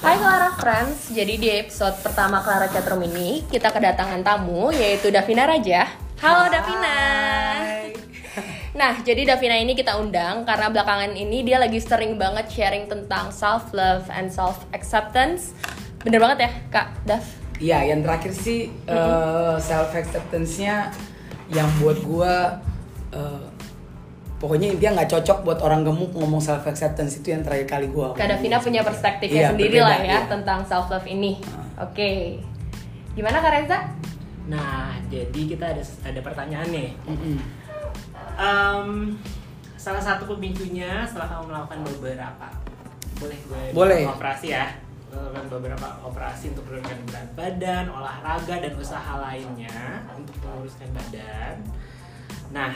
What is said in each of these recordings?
Hai Clara Friends, jadi di episode pertama Clara Chatroom ini kita kedatangan tamu yaitu Davina Raja. Halo Davina. Nah, jadi Davina ini kita undang karena belakangan ini dia lagi sering banget sharing tentang self love and self acceptance. Bener banget ya, Kak Dav? Iya, yang terakhir sih self acceptance-nya yang buat gua eh, pokoknya intinya nggak cocok buat orang gemuk ngomong self acceptance itu yang terakhir kali gua. Kak Davina punya perspektifnya Iya, sendiri lah ya iya. tentang self love ini. Ah. Oke. Gimana Kak Reza? Nah, jadi kita ada ada pertanyaan nih. Mm-mm. Em, salah satu pemicunya setelah kamu melakukan beberapa, boleh gue Boleh. operasi ya, melakukan beberapa operasi untuk menurunkan berat badan, olahraga dan usaha lainnya untuk menguruskan badan. Nah,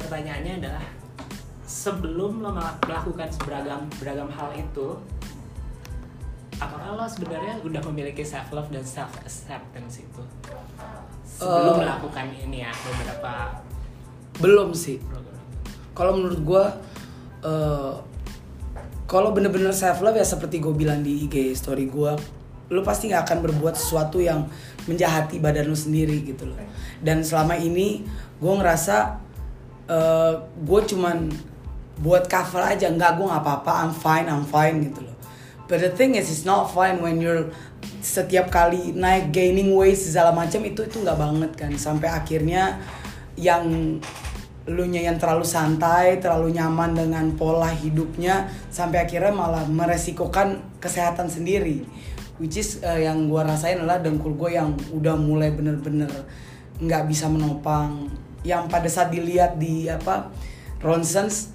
pertanyaannya adalah sebelum lo melak- melakukan beragam beragam hal itu, apakah lo sebenarnya udah memiliki self love dan self acceptance itu sebelum Eh. melakukan ini ya beberapa Belum sih. Kalau menurut gua eh kalau bener-bener self love ya seperti gue bilang di IG story gua lu pasti nggak akan berbuat sesuatu yang menjahati badan lu sendiri gitu loh dan selama ini gue ngerasa eh gue cuman buat cover aja nggak gue nggak apa-apa I'm fine I'm fine gitu loh but the thing is it's not fine when you're setiap kali naik gaining weight segala macam itu itu nggak banget kan sampai akhirnya yang lu yang terlalu santai, terlalu nyaman dengan pola hidupnya sampai akhirnya malah meresikokan kesehatan sendiri. Which is eh, yang gua rasain adalah dengkul gue yang udah mulai bener-bener nggak bisa menopang. Yang pada saat dilihat di apa Ronsons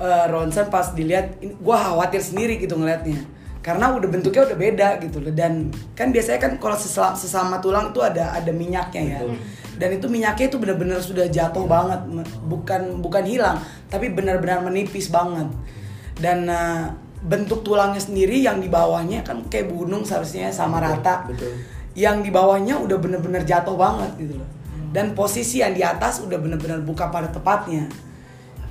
eh, Ronson pas dilihat gua khawatir sendiri gitu ngelihatnya karena udah bentuknya udah beda gitu loh. Dan kan biasanya kan kalau sesama, sesama tulang itu ada ada minyaknya ya. Dan itu minyaknya itu benar-benar sudah jatuh banget bukan bukan hilang tapi benar-benar menipis banget. Dan eh, bentuk tulangnya sendiri yang di bawahnya kan kayak gunung seharusnya sama rata. betul. yang di bawahnya udah bener-bener jatuh banget gitu loh dan posisi yang di atas udah bener-bener buka pada tepatnya.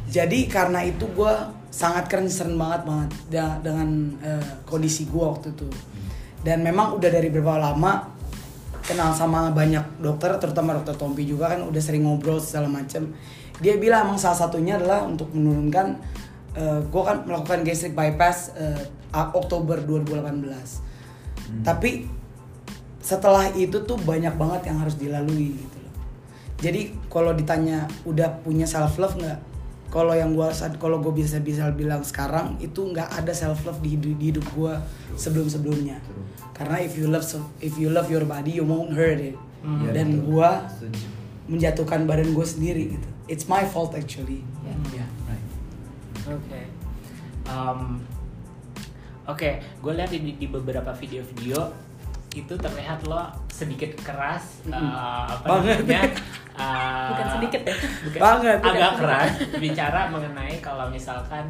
Jadi karena itu gue sangat concern banget banget da- dengan eh, kondisi gue waktu itu. Dan memang udah dari beberapa lama kenal sama banyak dokter terutama dokter Tompi juga kan udah sering ngobrol segala macem. Dia bilang emang salah satunya adalah untuk menurunkan gue kan melakukan gastric bypass eh, Oktober 2018 tapi setelah itu tuh banyak banget yang harus dilalui gitu. Jadi kalau ditanya udah punya self love nggak? Kalau yang gua saat kalau gue bisa bisa bilang sekarang itu nggak ada self love di hidup, di hidup gua sebelum sebelumnya. Karena if you love if you love your body you won't hurt it. Iya, Dan gua Setuju. menjatuhkan badan gue sendiri gitu. It's my fault actually. Ya. Right. Oke. Em, Oke, gue lihat di, di beberapa video-video itu terlihat lo sedikit keras, Mm-mm. eh, apa Banget. namanya? eh, Bukan sedikit ya? bukan- Banget. Agak Bukan keras bicara mengenai kalau misalkan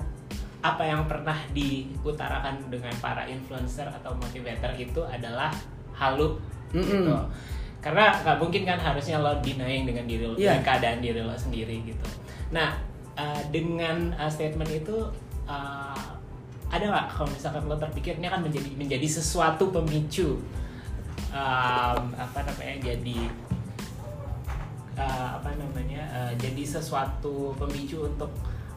apa yang pernah diutarakan dengan para influencer atau motivator itu adalah halu Mm-mm. gitu. Karena nggak mungkin kan harusnya lo denying dengan diri lo, Iya. dengan keadaan diri lo sendiri gitu. Nah, eh, dengan eh, statement itu eh, ada nggak kalau misalkan lo terpikir ini akan menjadi menjadi sesuatu pemicu em, apa namanya jadi eh, apa namanya eh, jadi sesuatu pemicu untuk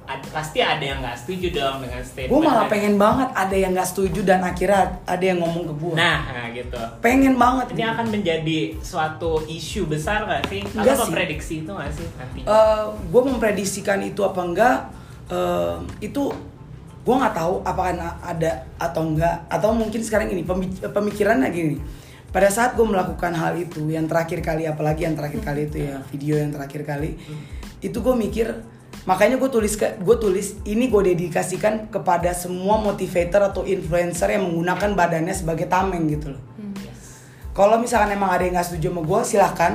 ad- pasti ada yang nggak setuju dong dengan statement. Gue malah pengen banget ada yang nggak setuju dan akhirnya ada yang ngomong ke gue. Nah, nah gitu. pengen banget. Ini akan menjadi suatu isu besar gak sih? Enggak Atau sih. memprediksi itu gak sih nanti? gue memprediksikan itu apa enggak eh, itu gue nggak tahu apakah ada atau enggak atau mungkin sekarang ini pemi- pemikirannya gini pada saat gue melakukan hal itu yang terakhir kali apalagi yang terakhir kali itu ya video yang terakhir kali itu gue mikir makanya gue tulis gue tulis ini gue dedikasikan kepada semua motivator atau influencer yang menggunakan badannya sebagai tameng gitu loh Yes. kalau misalkan emang ada yang nggak setuju sama gue silahkan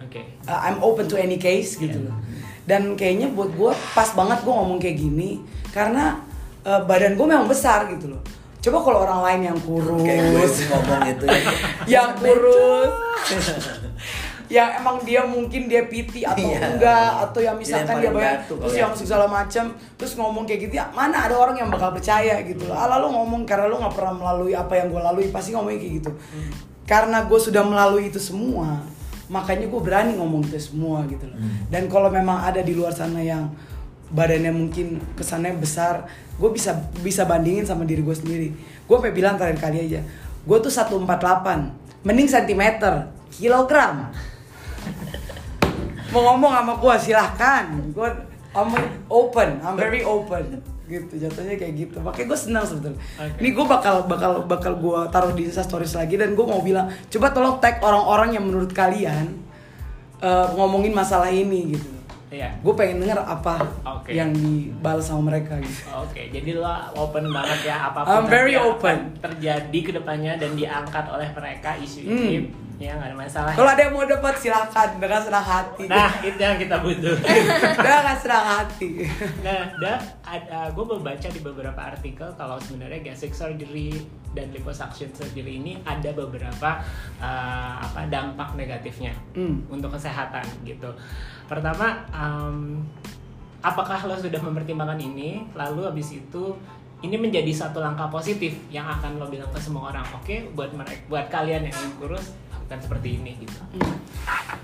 Oke. uh, I'm open to any case gitu loh. Dan kayaknya buat gue pas banget gue ngomong kayak gini karena uh, badan gue memang besar gitu loh. Coba kalau orang lain yang kurus, Kayak gue sih ngomong itu ya. yang kurus, yang emang dia mungkin dia piti atau Iya. enggak atau yang misalkan dia banyak terus kali yang ya. segala macam terus ngomong kayak gitu ya mana ada orang yang bakal percaya gitu loh ala lu ngomong karena lu nggak pernah melalui apa yang gue lalui pasti ngomongnya kayak gitu Hmm. karena gue sudah melalui itu semua makanya gue berani ngomong itu semua gitu loh Hmm. dan kalau memang ada di luar sana yang badannya mungkin kesannya besar gue bisa bisa bandingin sama diri gue sendiri. Gue pengen bilang terakhir kali aja gue tuh 148 mending sentimeter kilogram. Mau ngomong sama gue silahkan. Gue I'm open I'm very open. Gitu jatuhnya kayak gitu. Makanya gue senang sebetulnya. Oke. ini gue bakal bakal bakal gue taruh di Insta Stories lagi dan gue mau bilang coba tolong tag orang-orang yang menurut kalian eh, ngomongin masalah ini gitu Iya. gue pengen denger apa Oke. yang dibalas sama mereka gitu Oke, jadi lo open banget ya apa pun I'm very open. terjadi ke depannya dan diangkat oleh mereka isu ini. Ya nggak ada masalah. kalau ada yang mau dapat silakan dengan senang hati Nah, itu yang kita butuh. dengan senang hati Nah, dah gue membaca di beberapa artikel kalau sebenarnya gastric surgery dan liposuction surgery ini ada beberapa uh, apa dampak negatifnya Hmm. untuk kesehatan gitu. Pertama, um, apakah lo sudah mempertimbangkan ini? Lalu habis itu ini menjadi satu langkah positif yang akan lo bilang ke semua orang. Oke, buat mereka, buat kalian yang ingin kurus lakukan seperti ini gitu.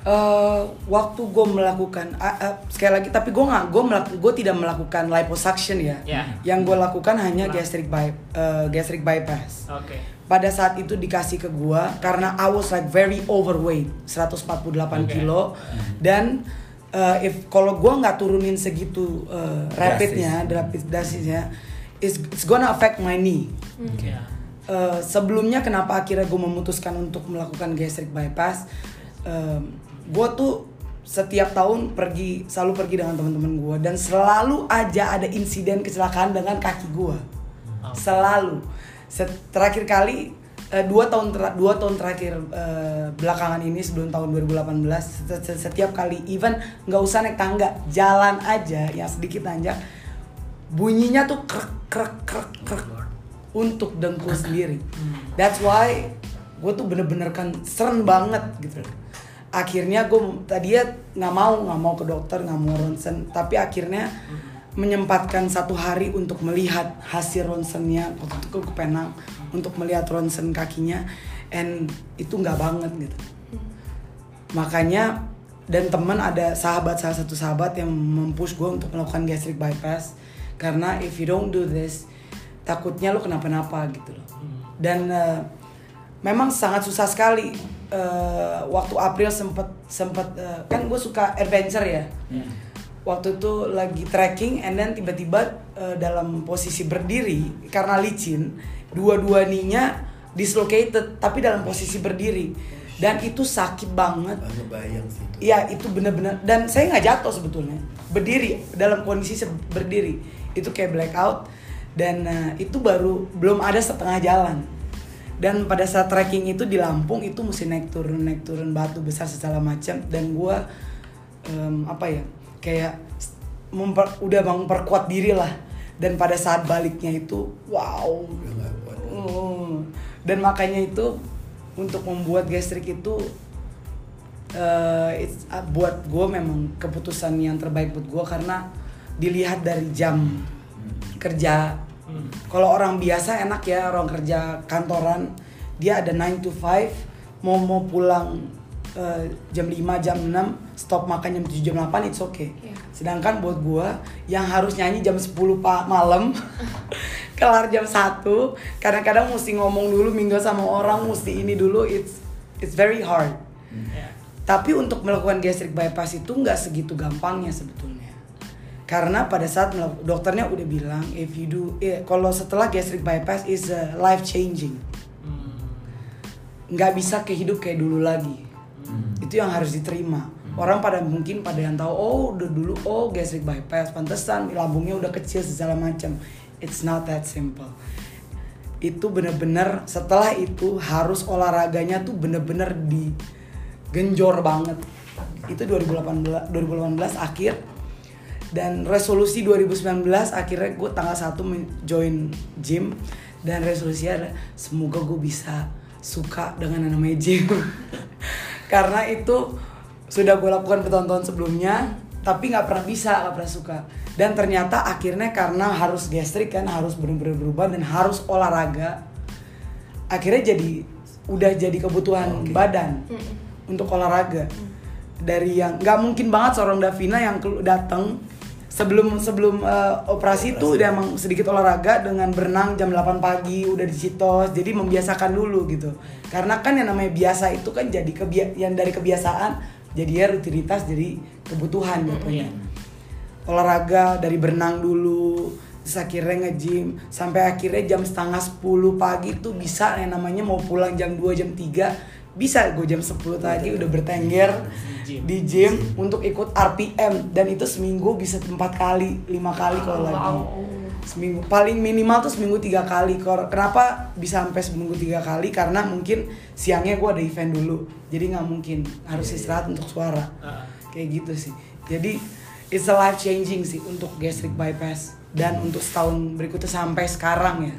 Eh, waktu gue melakukan ah, ah, sekali lagi tapi gue nggak gue melaku, gue tidak melakukan liposuction ya Ya. yang gue lakukan hanya Nah. gastric by, eh, gastric bypass Oke. pada saat itu dikasih ke gua karena I was like very overweight 148 Oke. kilo dan uh, if kalau gua nggak turunin segitu uh, rapidnya rapid dosisnya it's, it's gonna affect my knee. Ya. Uh, sebelumnya kenapa akhirnya gue memutuskan untuk melakukan gastric bypass? Um, gue tuh setiap tahun pergi selalu pergi dengan teman-teman gue dan selalu aja ada insiden kecelakaan dengan kaki gue selalu. Set- terakhir kali eh, dua tahun ter- dua tahun terakhir eh, belakangan ini sebelum tahun 2018 set- set- setiap kali even nggak usah naik tangga jalan aja yang sedikit nanjak bunyinya tuh krek krek krek krek untuk dengkul sendiri. That's why gue tuh bener-bener kan seren banget gitu. Akhirnya gue tadi ya nggak mau nggak mau ke dokter nggak mau ronsen tapi akhirnya menyempatkan satu hari untuk melihat hasil ronsennya waktu itu ke Penang untuk melihat ronsen kakinya and itu nggak banget gitu. Makanya dan teman ada sahabat salah satu sahabat yang mempush gue untuk melakukan gastric bypass karena if you don't do this takutnya lo kenapa-napa gitu loh. Dan eh, memang sangat susah sekali Eh, waktu April sempet sempet eh, kan gue suka adventure ya waktu itu lagi trekking and then tiba-tiba eh, dalam posisi berdiri karena licin dua-dua ninya dislocated tapi dalam posisi berdiri. Dan itu sakit banget. Ngebayang sih itu. Iya itu bener-bener dan saya nggak jatuh sebetulnya. Berdiri dalam kondisi berdiri. Itu kayak blackout. Dan eh, itu baru belum ada setengah jalan. Dan pada saat trekking itu di Lampung itu mesti naik turun naik turun batu besar segala macam. Dan gua em, apa ya kayak memper, udah memperkuat diri lah dan pada saat baliknya itu wow. Hmm. dan makanya itu untuk membuat gastrik itu eh, it's- uh, buat gue memang keputusan yang terbaik buat gue karena dilihat dari jam kerja Hmm. kalau orang biasa enak ya orang kerja kantoran dia ada 9 to 5 mau mau pulang eh, jam 5 jam 6 stop makan jam 7 jam 8 it's okay Iya. sedangkan buat gua yang harus nyanyi jam 10 pak malam kelar jam 1 kadang-kadang mesti ngomong dulu minggu sama orang mesti ini dulu it's it's very hard Ya. tapi untuk melakukan gastric bypass itu nggak segitu gampangnya sebetulnya. Karena pada saat dokternya udah bilang if you do eh, kalau setelah gastric bypass is life changing. Hmm. Nggak bisa kehidup kayak dulu lagi. Itu yang harus diterima. Orang pada mungkin pada yang tahu oh udah dulu oh gastric bypass pantesan lambungnya udah kecil segala macam. It's not that simple. Itu bener-bener setelah itu harus olahraganya tuh bener-bener digenjor banget. Itu 2018 2018 akhir dan resolusi 2019 akhirnya gue tanggal 1 men- join gym dan resolusinya adalah semoga gue bisa suka dengan yang namanya gym karena itu sudah gue lakukan bertahun-tahun sebelumnya tapi nggak pernah bisa nggak pernah suka. Dan ternyata akhirnya karena harus gastrik kan harus benar-benar berubah dan harus olahraga akhirnya jadi udah jadi kebutuhan Oke. badan untuk olahraga. Dari yang nggak mungkin banget seorang Davina yang datang sebelum sebelum eh, operasi itu udah emang sedikit olahraga dengan berenang jam 8 pagi udah di Citos jadi membiasakan dulu gitu. Karena kan yang namanya biasa itu kan jadi kebia yang dari kebiasaan jadi ya rutinitas jadi kebutuhan jatuhnya olahraga dari berenang dulu terus akhirnya nge-gym sampai akhirnya jam setengah 10 pagi tuh bisa yang namanya mau pulang jam 2 jam 3 bisa gue jam 10 tadi udah bertengger Di gym. di gym untuk ikut RPM dan itu seminggu bisa empat kali lima kali kalau lagi. Seminggu paling minimal tuh seminggu tiga kali. Kenapa bisa sampai seminggu tiga kali? Karena mungkin siangnya gue ada event dulu. Jadi nggak mungkin. Harus istirahat untuk suara. Ah. kayak gitu sih. Jadi it's a life changing sih untuk gastric bypass. Dan untuk setahun berikutnya sampai sekarang ya.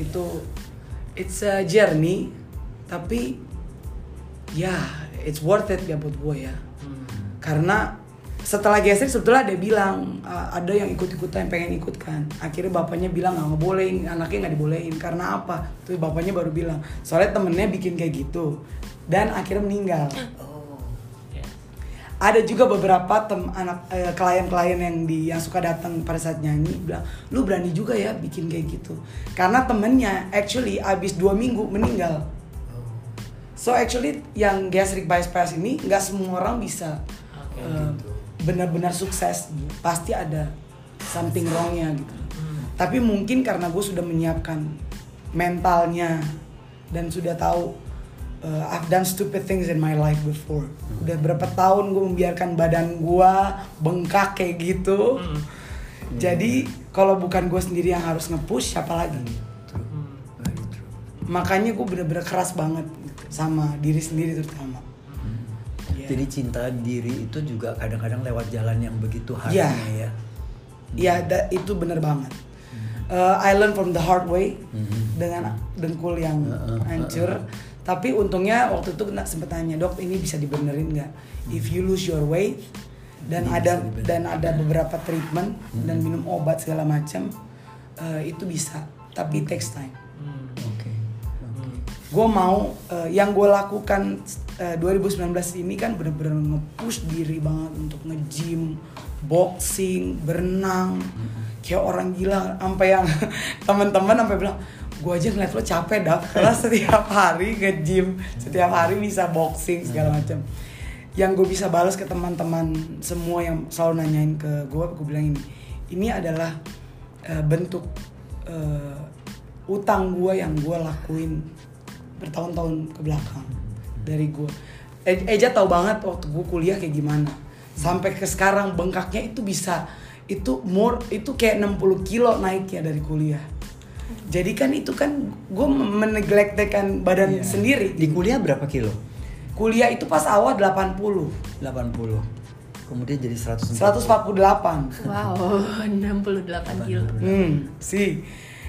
Itu it's a journey. Tapi ya it's worth it ya buat gue ya Hmm. karena setelah gastric sebetulnya ada bilang uh, ada yang ikut-ikutan yang pengen ikut kan akhirnya bapaknya bilang nggak ngebolehin anaknya nggak dibolehin karena apa tuh bapaknya baru bilang soalnya temennya bikin kayak gitu dan akhirnya meninggal Oh. Ya. ada juga beberapa tem anak eh, klien-klien yang di yang suka datang pada saat nyanyi bilang lu berani juga ya bikin kayak gitu karena temennya actually abis dua minggu meninggal so actually yang gastric bypass ini nggak semua orang bisa Oke, eh, benar-benar sukses. Pasti ada something wrongnya gitu. Hmm. tapi mungkin karena gue sudah menyiapkan mentalnya dan sudah tahu uh, I've done stupid things in my life before. Udah berapa tahun gue membiarkan badan gue bengkak kayak gitu. Hmm. jadi kalau bukan gue sendiri yang harus nge-push siapa lagi? Hmm. Makanya gue bener-bener keras banget. gitu, sama diri sendiri terutama Iya. Jadi cinta diri itu juga kadang-kadang lewat jalan yang begitu hardnya ya. Iya, da- itu bener banget. Uh, I learn from the hard way Mhm. dengan dengkul yang Heeh, hancur. Tapi untungnya waktu itu kena sempet tanya dok, ini bisa dibenerin nggak? If you lose your weight dan Ini ada dan ada beberapa treatment dan minum obat segala macam, uh, itu bisa. Tapi it takes time. Hmm. Hmm. Gue mau uh, yang gue lakukan uh, 2019 ini kan bener-bener nge-push diri banget untuk nge-gym, boxing, berenang. Kayak orang gila sampai yang teman-teman sampai bilang, gue aja ngeliat lo capek dah karena setiap hari nge-gym, setiap hari bisa boxing segala macam. Yang gue bisa balas ke teman-teman semua yang selalu nanyain ke gue, gue bilang ini, ini adalah uh, bentuk uh, utang gue yang gue lakuin bertahun-tahun ke belakang dari gue. E- Eja tahu banget waktu gue kuliah kayak gimana. Sampai ke sekarang bengkaknya itu bisa itu more itu kayak 60 kilo naiknya dari kuliah. Jadi kan itu kan gue meneglektekan badan Iya. sendiri. Di kuliah berapa kilo? Kuliah itu pas awal 80, 80. Kemudian jadi 140. 148. Wow, 68 kilo. Hmm, sih.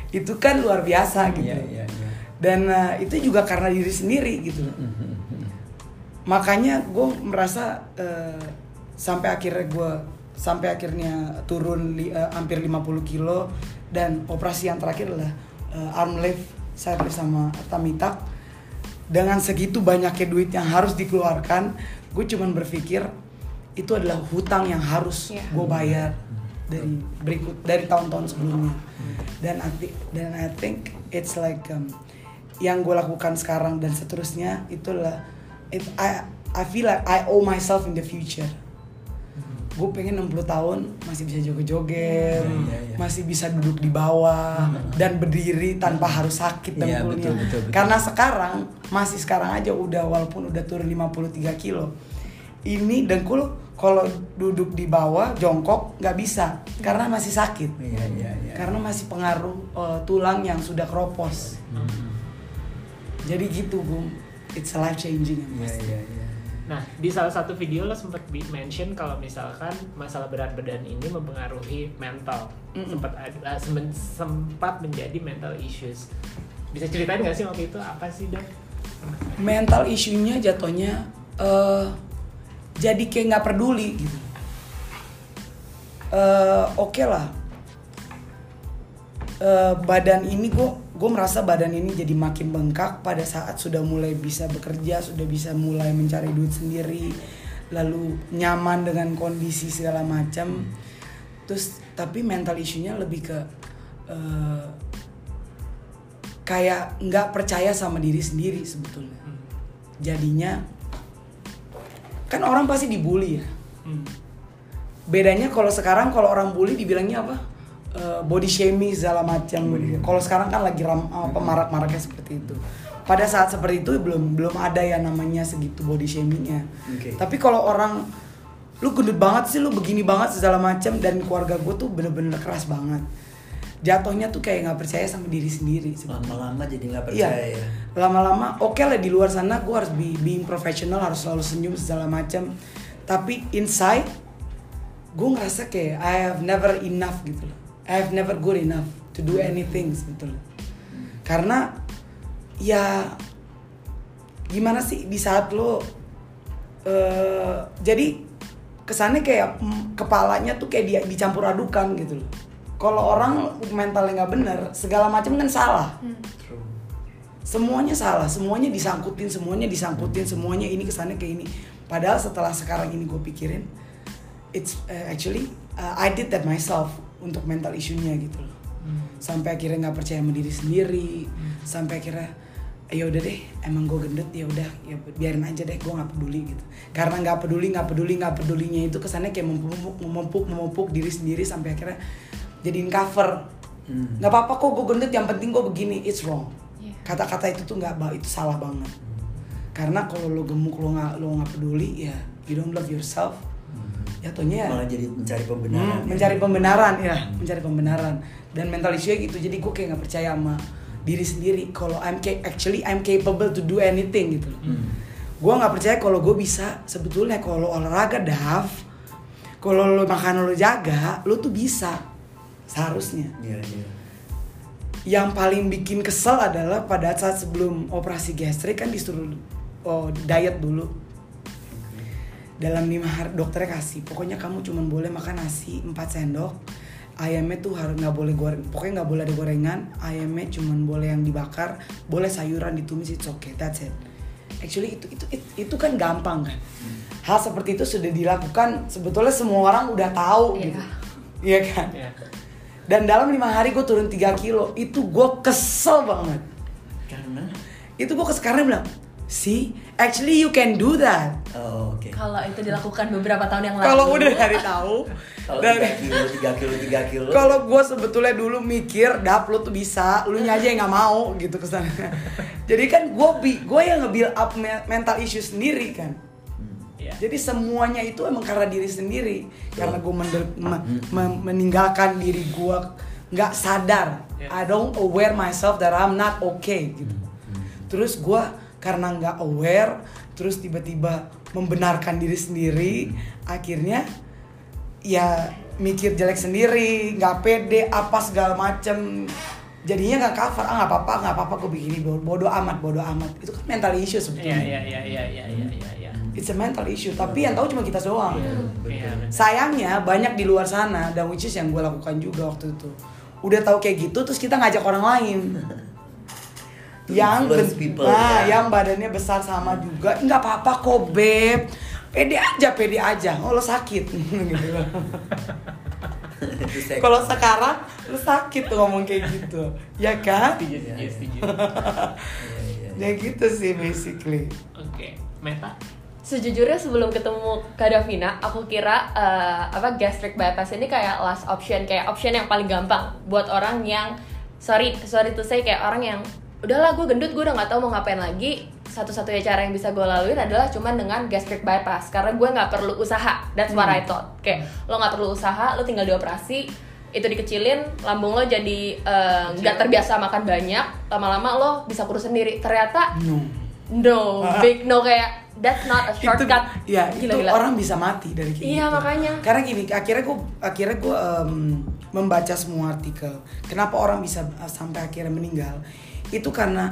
Itu kan luar biasa gitu. Iya, iya, iya. Dan uh, itu juga karena diri sendiri gitu. Makanya gue merasa uh, sampai akhirnya gue sampai akhirnya turun li- uh, hampir 50 kilo dan operasi yang terakhir adalah uh, arm lift, side lift sama tuck. Dengan segitu banyaknya duit yang harus dikeluarkan, gue cuman berpikir itu adalah hutang yang harus Iya. gue bayar dari berikut dari tahun-tahun sebelumnya. Dan I thi- dan I think it's like um, yang gue lakukan sekarang dan seterusnya itulah it, I I feel like I owe myself in the future. Gue pengen 60 tahun masih bisa joget-joget, Iya, iya. masih bisa duduk di bawah dan berdiri tanpa harus sakit dengkulnya. betul, betul, betul. Karena sekarang masih sekarang aja udah walaupun udah turun 53 kilo. Ini dengkul kalau duduk di bawah jongkok nggak bisa karena masih sakit. Iya, iya, iya. Karena masih pengaruh eh, tulang yang sudah keropos. Jadi gitu, Bung. It's a life changing yang Iya, pasti. iya, iya. Nah, di salah satu video lo sempat mention kalau misalkan masalah berat badan ini mempengaruhi mental. Mm-mm. Sempat ada semen- sempat menjadi mental issues. Bisa ceritain nggak sih waktu itu apa sih, Dok? Mental isunya jatuhnya eh jadi kayak nggak peduli gitu Eh, oke lah Eh, badan ini gue gue merasa badan ini jadi makin bengkak pada saat sudah mulai bisa bekerja sudah bisa mulai mencari duit sendiri lalu nyaman dengan kondisi segala macam. Terus tapi mental isunya lebih ke eh, kayak nggak percaya sama diri sendiri sebetulnya. Jadinya kan orang pasti dibully ya. Hmm. bedanya kalau sekarang kalau orang bully dibilangnya apa Eh, body shaming segala macam kalau sekarang kan lagi ram, apa marak-maraknya seperti itu pada saat seperti itu belum belum ada ya namanya segitu body shamingnya Oke. tapi kalau orang lu gendut banget sih lu begini banget segala macam dan keluarga gue tuh bener-bener keras banget jatuhnya tuh kayak nggak percaya sama diri sendiri. Lama-lama jadi nggak Iya. percaya ya. Lama-lama oke lah di luar sana gue harus be, being professional harus selalu senyum segala macam. Tapi inside gue ngerasa kayak I have never enough gitu loh. I have never good enough to do anything sebetulnya. Karena ya gimana sih di saat lo eh jadi kesannya kayak mm, kepalanya tuh kayak dia dicampur adukan gitu loh. Kalau orang mentalnya nggak bener, segala macam kan salah True. semuanya salah semuanya disangkutin semuanya disangkutin semuanya ini kesannya kayak ini padahal setelah sekarang ini gue pikirin it's uh, actually uh, I did that myself untuk mental isunya gitu loh. Sampai akhirnya nggak percaya sama diri sendiri. Sampai akhirnya ya udah deh emang gue gendut ya udah ya biarin aja deh gue nggak peduli gitu. Karena nggak peduli nggak peduli nggak pedulinya itu kesannya kayak memupuk memupuk memupuk diri sendiri sampai akhirnya jadiin cover. Hmm. nggak apa-apa kok gue gendut yang penting gue begini it's wrong. Iya. kata-kata itu tuh nggak itu salah banget. Karena kalau lo gemuk lo nggak lo nggak peduli ya you don't love yourself jatuhnya ya Malah jadi mencari pembenaran. Hmm, ya. mencari pembenaran ya mencari pembenaran dan mental issue gitu jadi gue kayak nggak percaya sama diri sendiri kalau I'm actually I'm capable to do anything gitu Hmm. gue nggak percaya kalau gue bisa sebetulnya kalau olahraga daf kalau lo makan lo jaga lo tuh bisa seharusnya Iya, iya. yang paling bikin kesel adalah pada saat sebelum operasi gastrik kan disuruh oh, diet dulu dalam lima hari dokternya kasih. Pokoknya kamu cuma boleh makan nasi 4 sendok. Ayamnya tuh harus nggak boleh goreng pokoknya nggak boleh ada gorengan. Ayamnya cuma boleh yang dibakar boleh sayuran ditumis it's okay that's it. Actually itu itu itu, itu kan gampang kan? Hal seperti itu sudah dilakukan sebetulnya semua orang udah tahu Iya. gitu. Iya kan? Ya. dan dalam lima hari gue turun 3 kilo itu gue kesel banget. Karena? Itu gue ke sekarang bilang see? Actually you can do that. Oh, oke. Kalau itu dilakukan beberapa tahun yang lalu. kalau udah dari tahu Kalau dari 3 kilo, 3 kilo, 3 kilo. kalau gue sebetulnya dulu mikir dap lu tuh bisa. Lu nya aja yang nggak mau gitu ke sana jadi kan gue gue yang nge-build up me- mental issue sendiri kan. Ya. jadi semuanya itu emang karena diri sendiri. Karena gue meninggalkan diri gue nggak sadar. Ya. I don't aware myself that I'm not okay gitu. Terus gue karena nggak aware terus tiba-tiba membenarkan diri sendiri akhirnya ya mikir jelek sendiri nggak pede apa segala macem jadinya nggak cover ah nggak apa-apa nggak apa-apa gue begini bodoh amat bodoh amat itu kan mental issue Iya, sebetulnya iya, iya, iya, iya, iya, iya, iya. it's a mental issue tapi yang tahu cuma kita doang Iya, betul. benar. sayangnya banyak di luar sana dan which is yang gue lakukan juga waktu itu udah tahu kayak gitu terus kita ngajak orang lain yang people, nah, ya. yang badannya besar sama juga. Nggak apa-apa kok beb. Pede aja pede aja. Oh lo sakit. Gitu. Saya- kalau sekarang lo sakit tuh ngomong kayak gitu. Ya kan? Iya, iya. Iya, iya, iya. ya gitu sih basically. Oke, Meta. Sejujurnya sebelum ketemu Kak Davina, aku kira eh, apa gastric bypass ini kayak last option, kayak option yang paling gampang buat orang yang sorry sorry to say kayak orang yang udahlah gue gendut gue udah nggak tahu mau ngapain lagi. Satu-satunya cara yang bisa gue laluin adalah cuman dengan gastric bypass karena gue nggak perlu usaha. That's what I thought. Kayak lo nggak perlu usaha lo tinggal dioperasi itu dikecilin lambung lo jadi eh, nggak terbiasa makan banyak lama-lama lo bisa kurus sendiri. Ternyata no. no big no kayak that's not a shortcut. itu ya itu Gila-gila. orang bisa mati dari kayak Iya, gitu. makanya. karena gini akhirnya gue akhirnya gue membaca semua artikel. Kenapa orang bisa uh, sampai akhirnya meninggal itu karena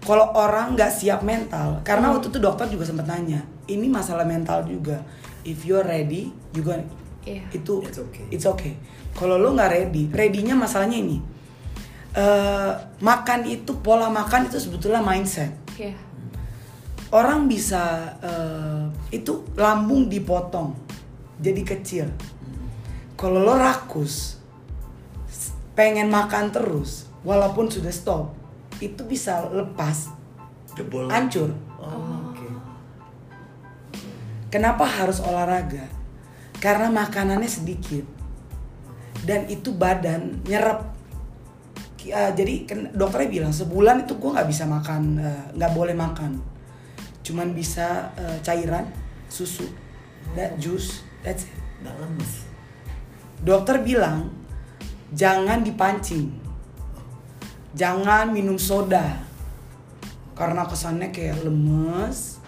kalau orang nggak siap mental karena Hmm. waktu itu dokter juga sempat nanya ini masalah mental juga if you're ready you gonna Iya. itu It's okay. it's okay kalau lo nggak ready readynya masalahnya ini Eh, makan itu pola makan itu sebetulnya mindset Iya. orang bisa eh, itu lambung dipotong jadi kecil kalau lo rakus pengen makan terus walaupun sudah stop itu bisa lepas. Jebol. hancur. Oh, oke. kenapa harus olahraga? Karena makanannya sedikit. Dan itu badan nyerap. Eh, jadi kan dokternya bilang sebulan itu gue nggak bisa makan eh, nggak boleh makan. Cuman bisa eh, cairan susu that juice that's it. Dokter bilang jangan dipancing jangan minum soda. Karena kesannya kayak lemes.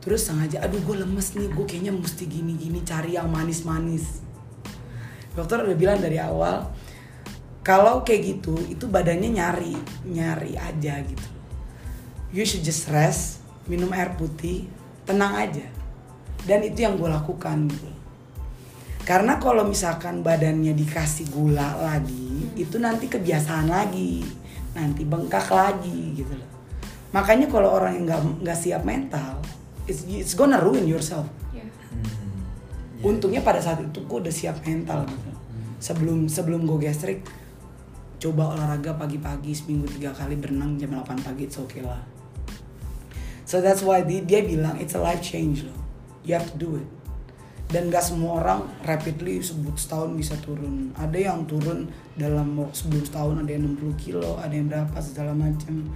Terus sengaja aduh gue lemes nih gue kayaknya mesti gini gini cari yang manis manis dokter udah bilang dari awal kalau kayak gitu itu badannya nyari nyari aja gitu. You should just rest minum air putih tenang aja. Dan itu yang gue lakukan gitu. Karena kalau misalkan badannya dikasih gula lagi itu nanti kebiasaan lagi nanti bengkak lagi gitu loh. Makanya kalau orang yang nggak nggak siap mental it's, it's gonna ruin yourself. Iya. untungnya pada saat itu gue udah siap mental gitu. Sebelum sebelum gue gastrik coba olahraga pagi-pagi seminggu tiga kali berenang jam 8 pagi it's okay lah. So that's why dia, dia bilang it's a life change loh. You have to do it dan gak semua orang rapidly sebut setahun bisa turun. Ada yang turun dalam sebelum setahun ada yang 60 kilo ada yang berapa segala macam.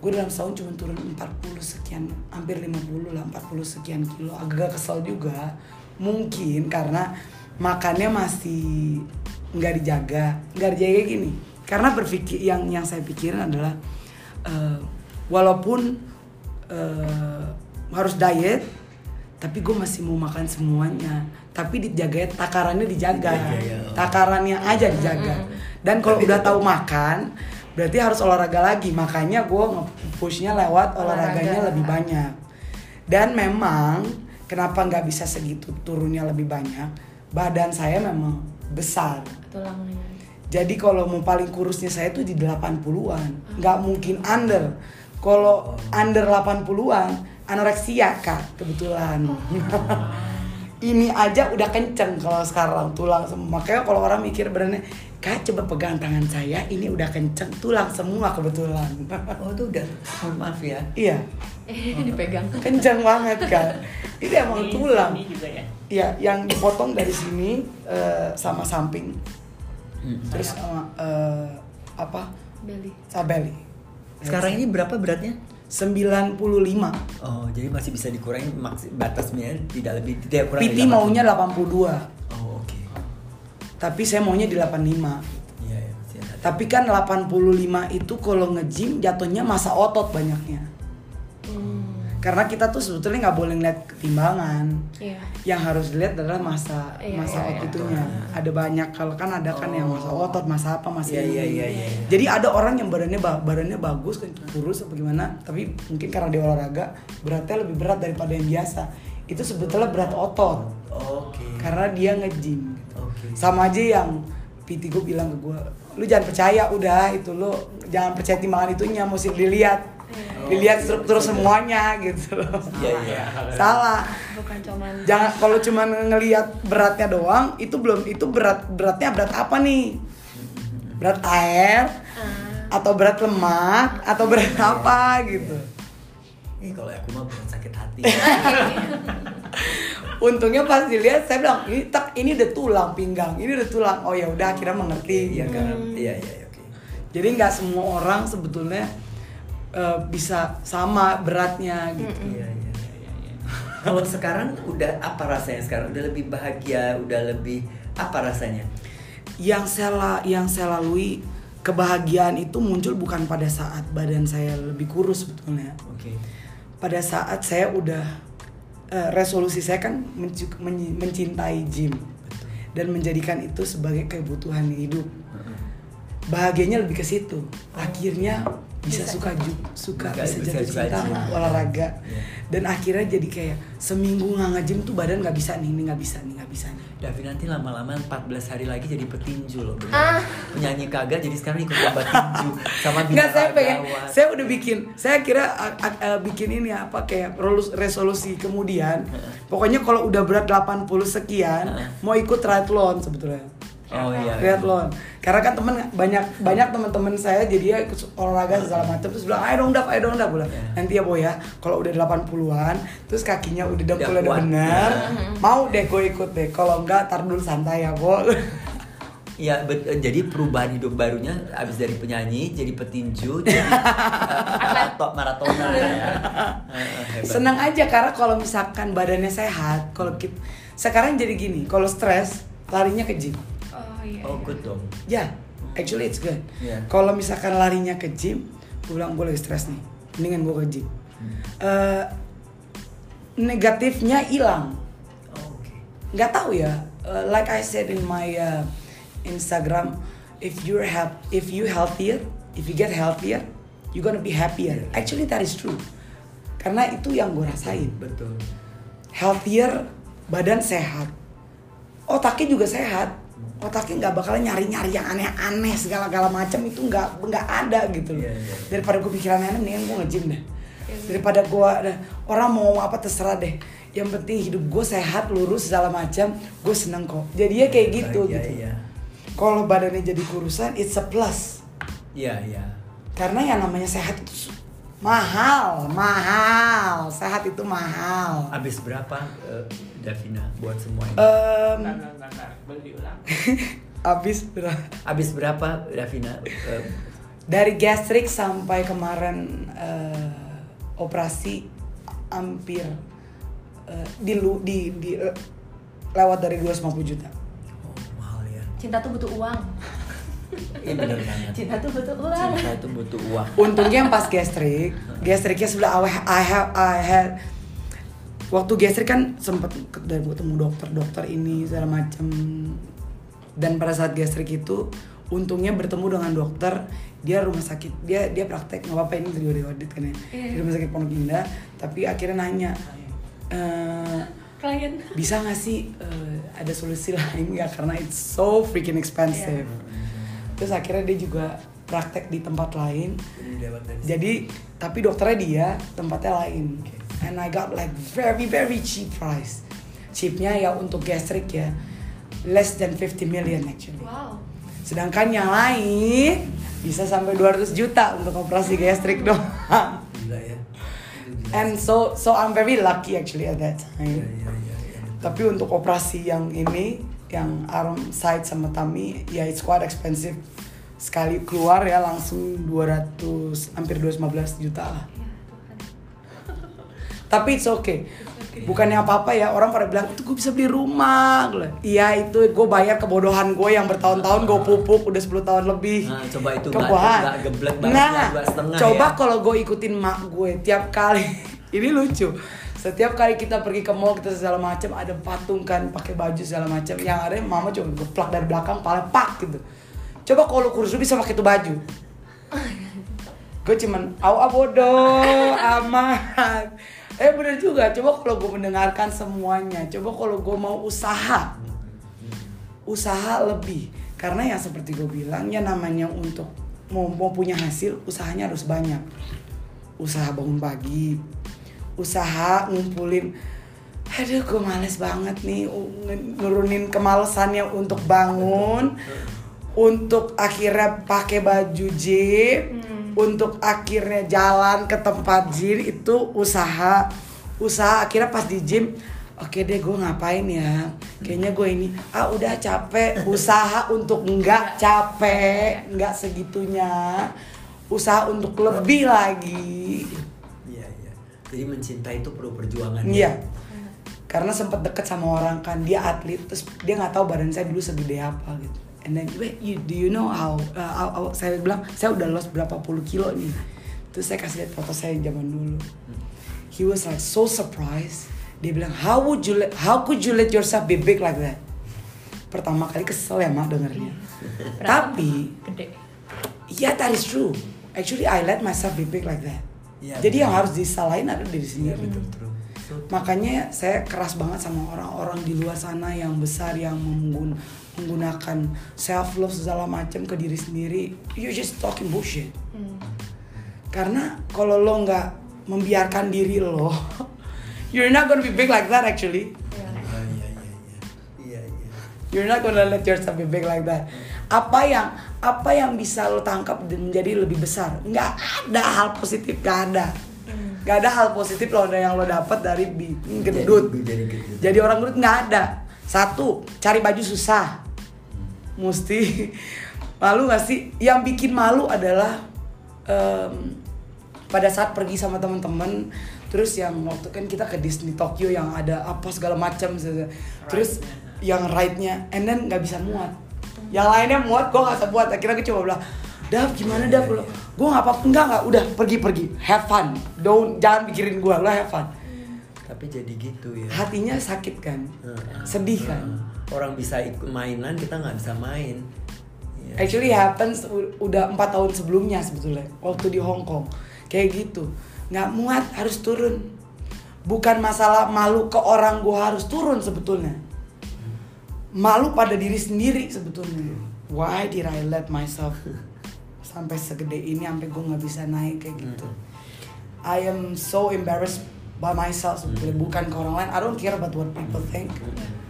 Gue dalam setahun cuma turun 40 sekian hampir 50 lah 40 sekian kilo. Agak kesel juga. Mungkin karena makannya masih nggak dijaga. Nggak dijaga gini. Karena berpikir yang yang saya pikirin adalah eh, walaupun eh, harus diet tapi gue masih mau makan semuanya. Tapi dijaga takarannya dijaga. Dijaga, ya. takarannya aja dijaga. Dan kalau udah tahu makan berarti harus olahraga lagi. Makanya gue pushnya lewat olahraganya Olahraga. lebih banyak. Dan memang kenapa nggak bisa segitu turunnya lebih banyak? Badan saya memang besar. Tulangnya. jadi kalau mau paling kurusnya saya tuh di 80-an nggak mungkin under kalau under 80-an anoreksia kak kebetulan ini aja udah kenceng kalau sekarang tulang semua makanya kalau orang mikir badannya kak coba pegang tangan saya ini udah kenceng tulang semua kebetulan Oh itu udah, mohon maaf ya. iya Eh, dipegang. kenceng banget kan ini emang Ini- tulang Ini juga ya. Iya, yang dipotong dari sini eh, sama samping, Hmm. terus sama eh, apa Belly. sabeli. Sekarang ini berapa beratnya? 95. Oh, jadi masih bisa dikurangi maksi, batasnya tidak lebih tidak kurang. PT dari 80. maunya 82, Oh, oke. tapi saya maunya di 85. Iya, ya, ada. Tapi kan 85 itu kalau nge-gym jatuhnya masa otot banyaknya. Hmm. Karena kita tuh sebetulnya nggak boleh ngeliat ketimbangan. Iya. Yang harus dilihat adalah masa Iya, masa otot iya. itunya. Ada banyak kalau kan ada kan yang masa otot, masa apa, masa Iya, ini. iya, iya, iya. Jadi ada orang yang badannya ba- badannya bagus kan kurus apa gimana, tapi mungkin karena dia olahraga beratnya lebih berat daripada yang biasa. Itu sebetulnya berat otot Oke. karena dia nge-gym. gitu. Oke. Sama aja yang PT gue bilang ke gue, lu jangan percaya udah itu lu jangan percaya timbangan itunya, mesti dilihat, dilihat struktur semuanya gitu loh. Iya, iya. Salah. Bukan cuman Jangan kalau cuma ngelihat beratnya doang, itu belum itu berat beratnya berat apa nih? Berat air Ah. atau berat lemak atau berat apa gitu. Ini kalau aku mah berat sakit hati. Untungnya pas dilihat saya bilang ini tak ini udah tulang pinggang, ini udah tulang. Oh ya udah akhirnya mengerti. Iya gitu. karena iya iya iya, oke. Jadi nggak semua orang sebetulnya eh, bisa sama beratnya gitu. Iya iya iya. iya. Kalau sekarang udah apa rasanya sekarang? Udah lebih bahagia, udah lebih apa rasanya? Yang saya yang saya lalui kebahagiaan itu muncul bukan pada saat badan saya lebih kurus sebetulnya. Oke. Pada saat saya udah eh, resolusi saya kan men- mencintai gym dan menjadikan itu sebagai kebutuhan hidup. bahagianya lebih ke situ akhirnya bisa suka ju suka Suka- bisa bisa jatuh suka cinta sama olahraga Iya. dan akhirnya jadi kayak seminggu nggak nge-gym tuh badan nggak bisa nih ini nggak bisa nih nggak bisa nih Davi nanti lama-lama 14 hari lagi jadi petinju loh bener. Ah. Penyanyi kagak jadi sekarang ikut lomba tinju sama Nggak saya pengen, saya udah bikin, saya kira a- a- a- bikin ini apa kayak rolus- resolusi kemudian, pokoknya kalau udah berat 80 sekian, mau ikut triathlon sebetulnya. Oh iya. Triathlon. Karena kan temen banyak banyak teman-teman saya jadi ya ikut olahraga segala macam terus bilang ayo dong dap, ayo dong dap bilang. Iya. Nanti ya boy ya, kalau udah 80-an terus kakinya udah dengkulnya udah bener, Mm-hmm. mau deh gue ikut deh. Kalau enggak tar dulu santai ya, Bo. Iya, eh, jadi perubahan hidup barunya abis dari penyanyi jadi petinju, jadi uh, marato- maratona ya. Eh, eh. Senang aja karena kalau misalkan badannya sehat, kalau kita sekarang jadi gini, kalau stres larinya ke gym. Oh iya. Oh, good dong. Ya, actually it's good. Iya. Kalau misalkan larinya ke gym, gue bilang gue lagi stres nih, mendingan gue ke gym. Hmm. Eh, negatifnya hilang, Oh, oke. nggak tahu ya. Eh, like I said in my uh, Instagram, if you're help, if you healthier, if you get healthier, you're gonna be happier. Actually that is true. Karena itu yang gue rasain. Betul. healthier, badan sehat. Otaknya juga sehat. Otaknya nggak bakalan nyari-nyari yang aneh-aneh segala-gala macam itu nggak nggak ada gitu loh. Iya, iya. Daripada gue pikiran aneh, mendingan gue nge-gym deh. Daripada gue ada orang mau apa terserah deh. Yang penting hidup gue sehat, lurus segala macam, gue seneng kok. Jadinya kayak gitu Bahagia, gitu. Iya. Kalau badannya jadi kurusan, it's a plus. Iya, iya. Karena yang namanya sehat itu mahal, mahal. Sehat itu mahal. Abis berapa eh, Davina buat semua ini? Bentar. Boleh diulang? Abis berapa? Abis berapa Davina? Dari gastrik sampai kemarin eh, operasi hampir eh, di, lu- di, di eh, lewat dari 250 juta. oh, mahal ya. Cinta tuh butuh uang. Iya bener banget. Cinta tuh butuh uang. Cinta itu butuh uang. Untungnya yang pas gastrik, gastriknya sebelah I I have I had waktu gastrik kan sempat ketemu dokter-dokter ini segala macam dan pada saat gastrik itu untungnya bertemu dengan dokter dia rumah sakit dia dia praktek nggak apa-apa ini juga di audit kan ya. Iya. di rumah sakit Pondok Indah tapi akhirnya nanya eh, Klien. bisa nggak sih eh, ada solusi lain nggak? Karena it's so freaking expensive. Terus akhirnya dia juga praktek di tempat lain. Jadi jadi tapi dokternya dia tempatnya lain and I got like very very cheap price cheapnya ya untuk gastrik ya less than 50 million actually Wow. sedangkan yang lain bisa sampai 200 juta untuk operasi gastrik doang Gila ya. And so so I'm very lucky actually at that time iya, iya, iya. tapi untuk operasi yang ini yang arm side sama tummy ya it's quite expensive sekali keluar ya langsung 200 hampir 215 juta lah Ya. Tapi it's okay. Bukannya apa-apa ya orang pada bilang itu gue bisa beli rumah. Iya itu gue bayar kebodohan gue yang bertahun-tahun gue pupuk udah 10 tahun lebih. Nah, coba itu Kebodohan. nggak geblek banget nah ya, coba ya. kalau gue ikutin mak gue tiap kali. Ini lucu. Setiap kali kita pergi ke mall kita segala macam ada patung kan pakai baju segala macam yang ada mama coba geplak dari belakang paling pak gitu. Coba kalau lu bisa pakai itu baju. Gue cuman aw bodoh amat eh bener juga. Coba kalau gue mendengarkan semuanya coba kalau gue mau usaha. Usaha lebih. Karena yang seperti gue bilang ya namanya untuk mau, mau punya hasil usahanya harus banyak. Usaha bangun pagi usaha ngumpulin aduh gue males banget nih nurunin kemalesannya untuk bangun untuk akhirnya pakai baju gym untuk akhirnya jalan ke tempat gym itu usaha usaha akhirnya pas di gym oke deh gue ngapain ya? Kayaknya gue ini ah udah capek usaha untuk nggak capek nggak segitunya. Usaha untuk lebih lagi. Iya, iya. Jadi mencintai itu perlu perjuangan. iya. Karena sempat deket sama orang kan dia atlet terus dia nggak tahu badan saya dulu segede apa gitu and then wait you do you know how, uh, how- how- saya bilang saya udah lost berapa puluh kilo nih. Terus saya kasih lihat foto saya zaman dulu. He was like so surprised. Dia bilang how would you let, how could you let yourself be big like that? Pertama kali kesel ya mak dengernya. Tapi Gede. yeah that is true. Actually I let myself be big like that. Iya, jadi betul. yang harus disalahin adalah diri sendiri Betul, true. So, makanya saya keras banget sama orang-orang di luar sana yang besar yang menggun- menggunakan self love segala macam ke diri sendiri you just talking bullshit. Karena kalau lo nggak membiarkan diri lo you're not gonna be big like that actually. Iya, iya, iya, iya. Iya, iya. you're not gonna let yourself be big like that. Apa yang apa yang bisa lo tangkap dan menjadi lebih besar? Nggak ada hal positif nggak ada. Nggak ada hal positif lo yang lo dapat dari bi- gendut. Jadi- jadi orang gendut nggak ada. Satu cari baju susah mesti malu gak sih? Yang bikin malu adalah em, pada saat pergi sama teman-teman terus yang waktu kan kita ke Disney Tokyo yang ada apa segala macam terus yang ride-nya and then nggak bisa muat. Yang lainnya muat gue nggak bisa muat. Akhirnya gue coba bilang Dap gimana Dap? Lo gue nggak apa enggak nggak udah pergi pergi. Have fun. Don't jangan pikirin gue lo have fun. Tapi jadi gitu ya. hatinya sakit kan? Sedih kan. Orang bisa ikut mainan, kita nggak bisa main. Iya. Actually happens udah empat tahun sebelumnya sebetulnya waktu di Hong Kong. Kayak gitu. Nggak muat harus turun. Bukan masalah malu ke orang gua harus turun sebetulnya. Malu pada diri sendiri sebetulnya. Why did I let myself sampai segede ini sampai gua nggak bisa naik kayak gitu. I am so embarrassed by myself sebetulnya. Bukan ke orang lain. I don't care about what people think.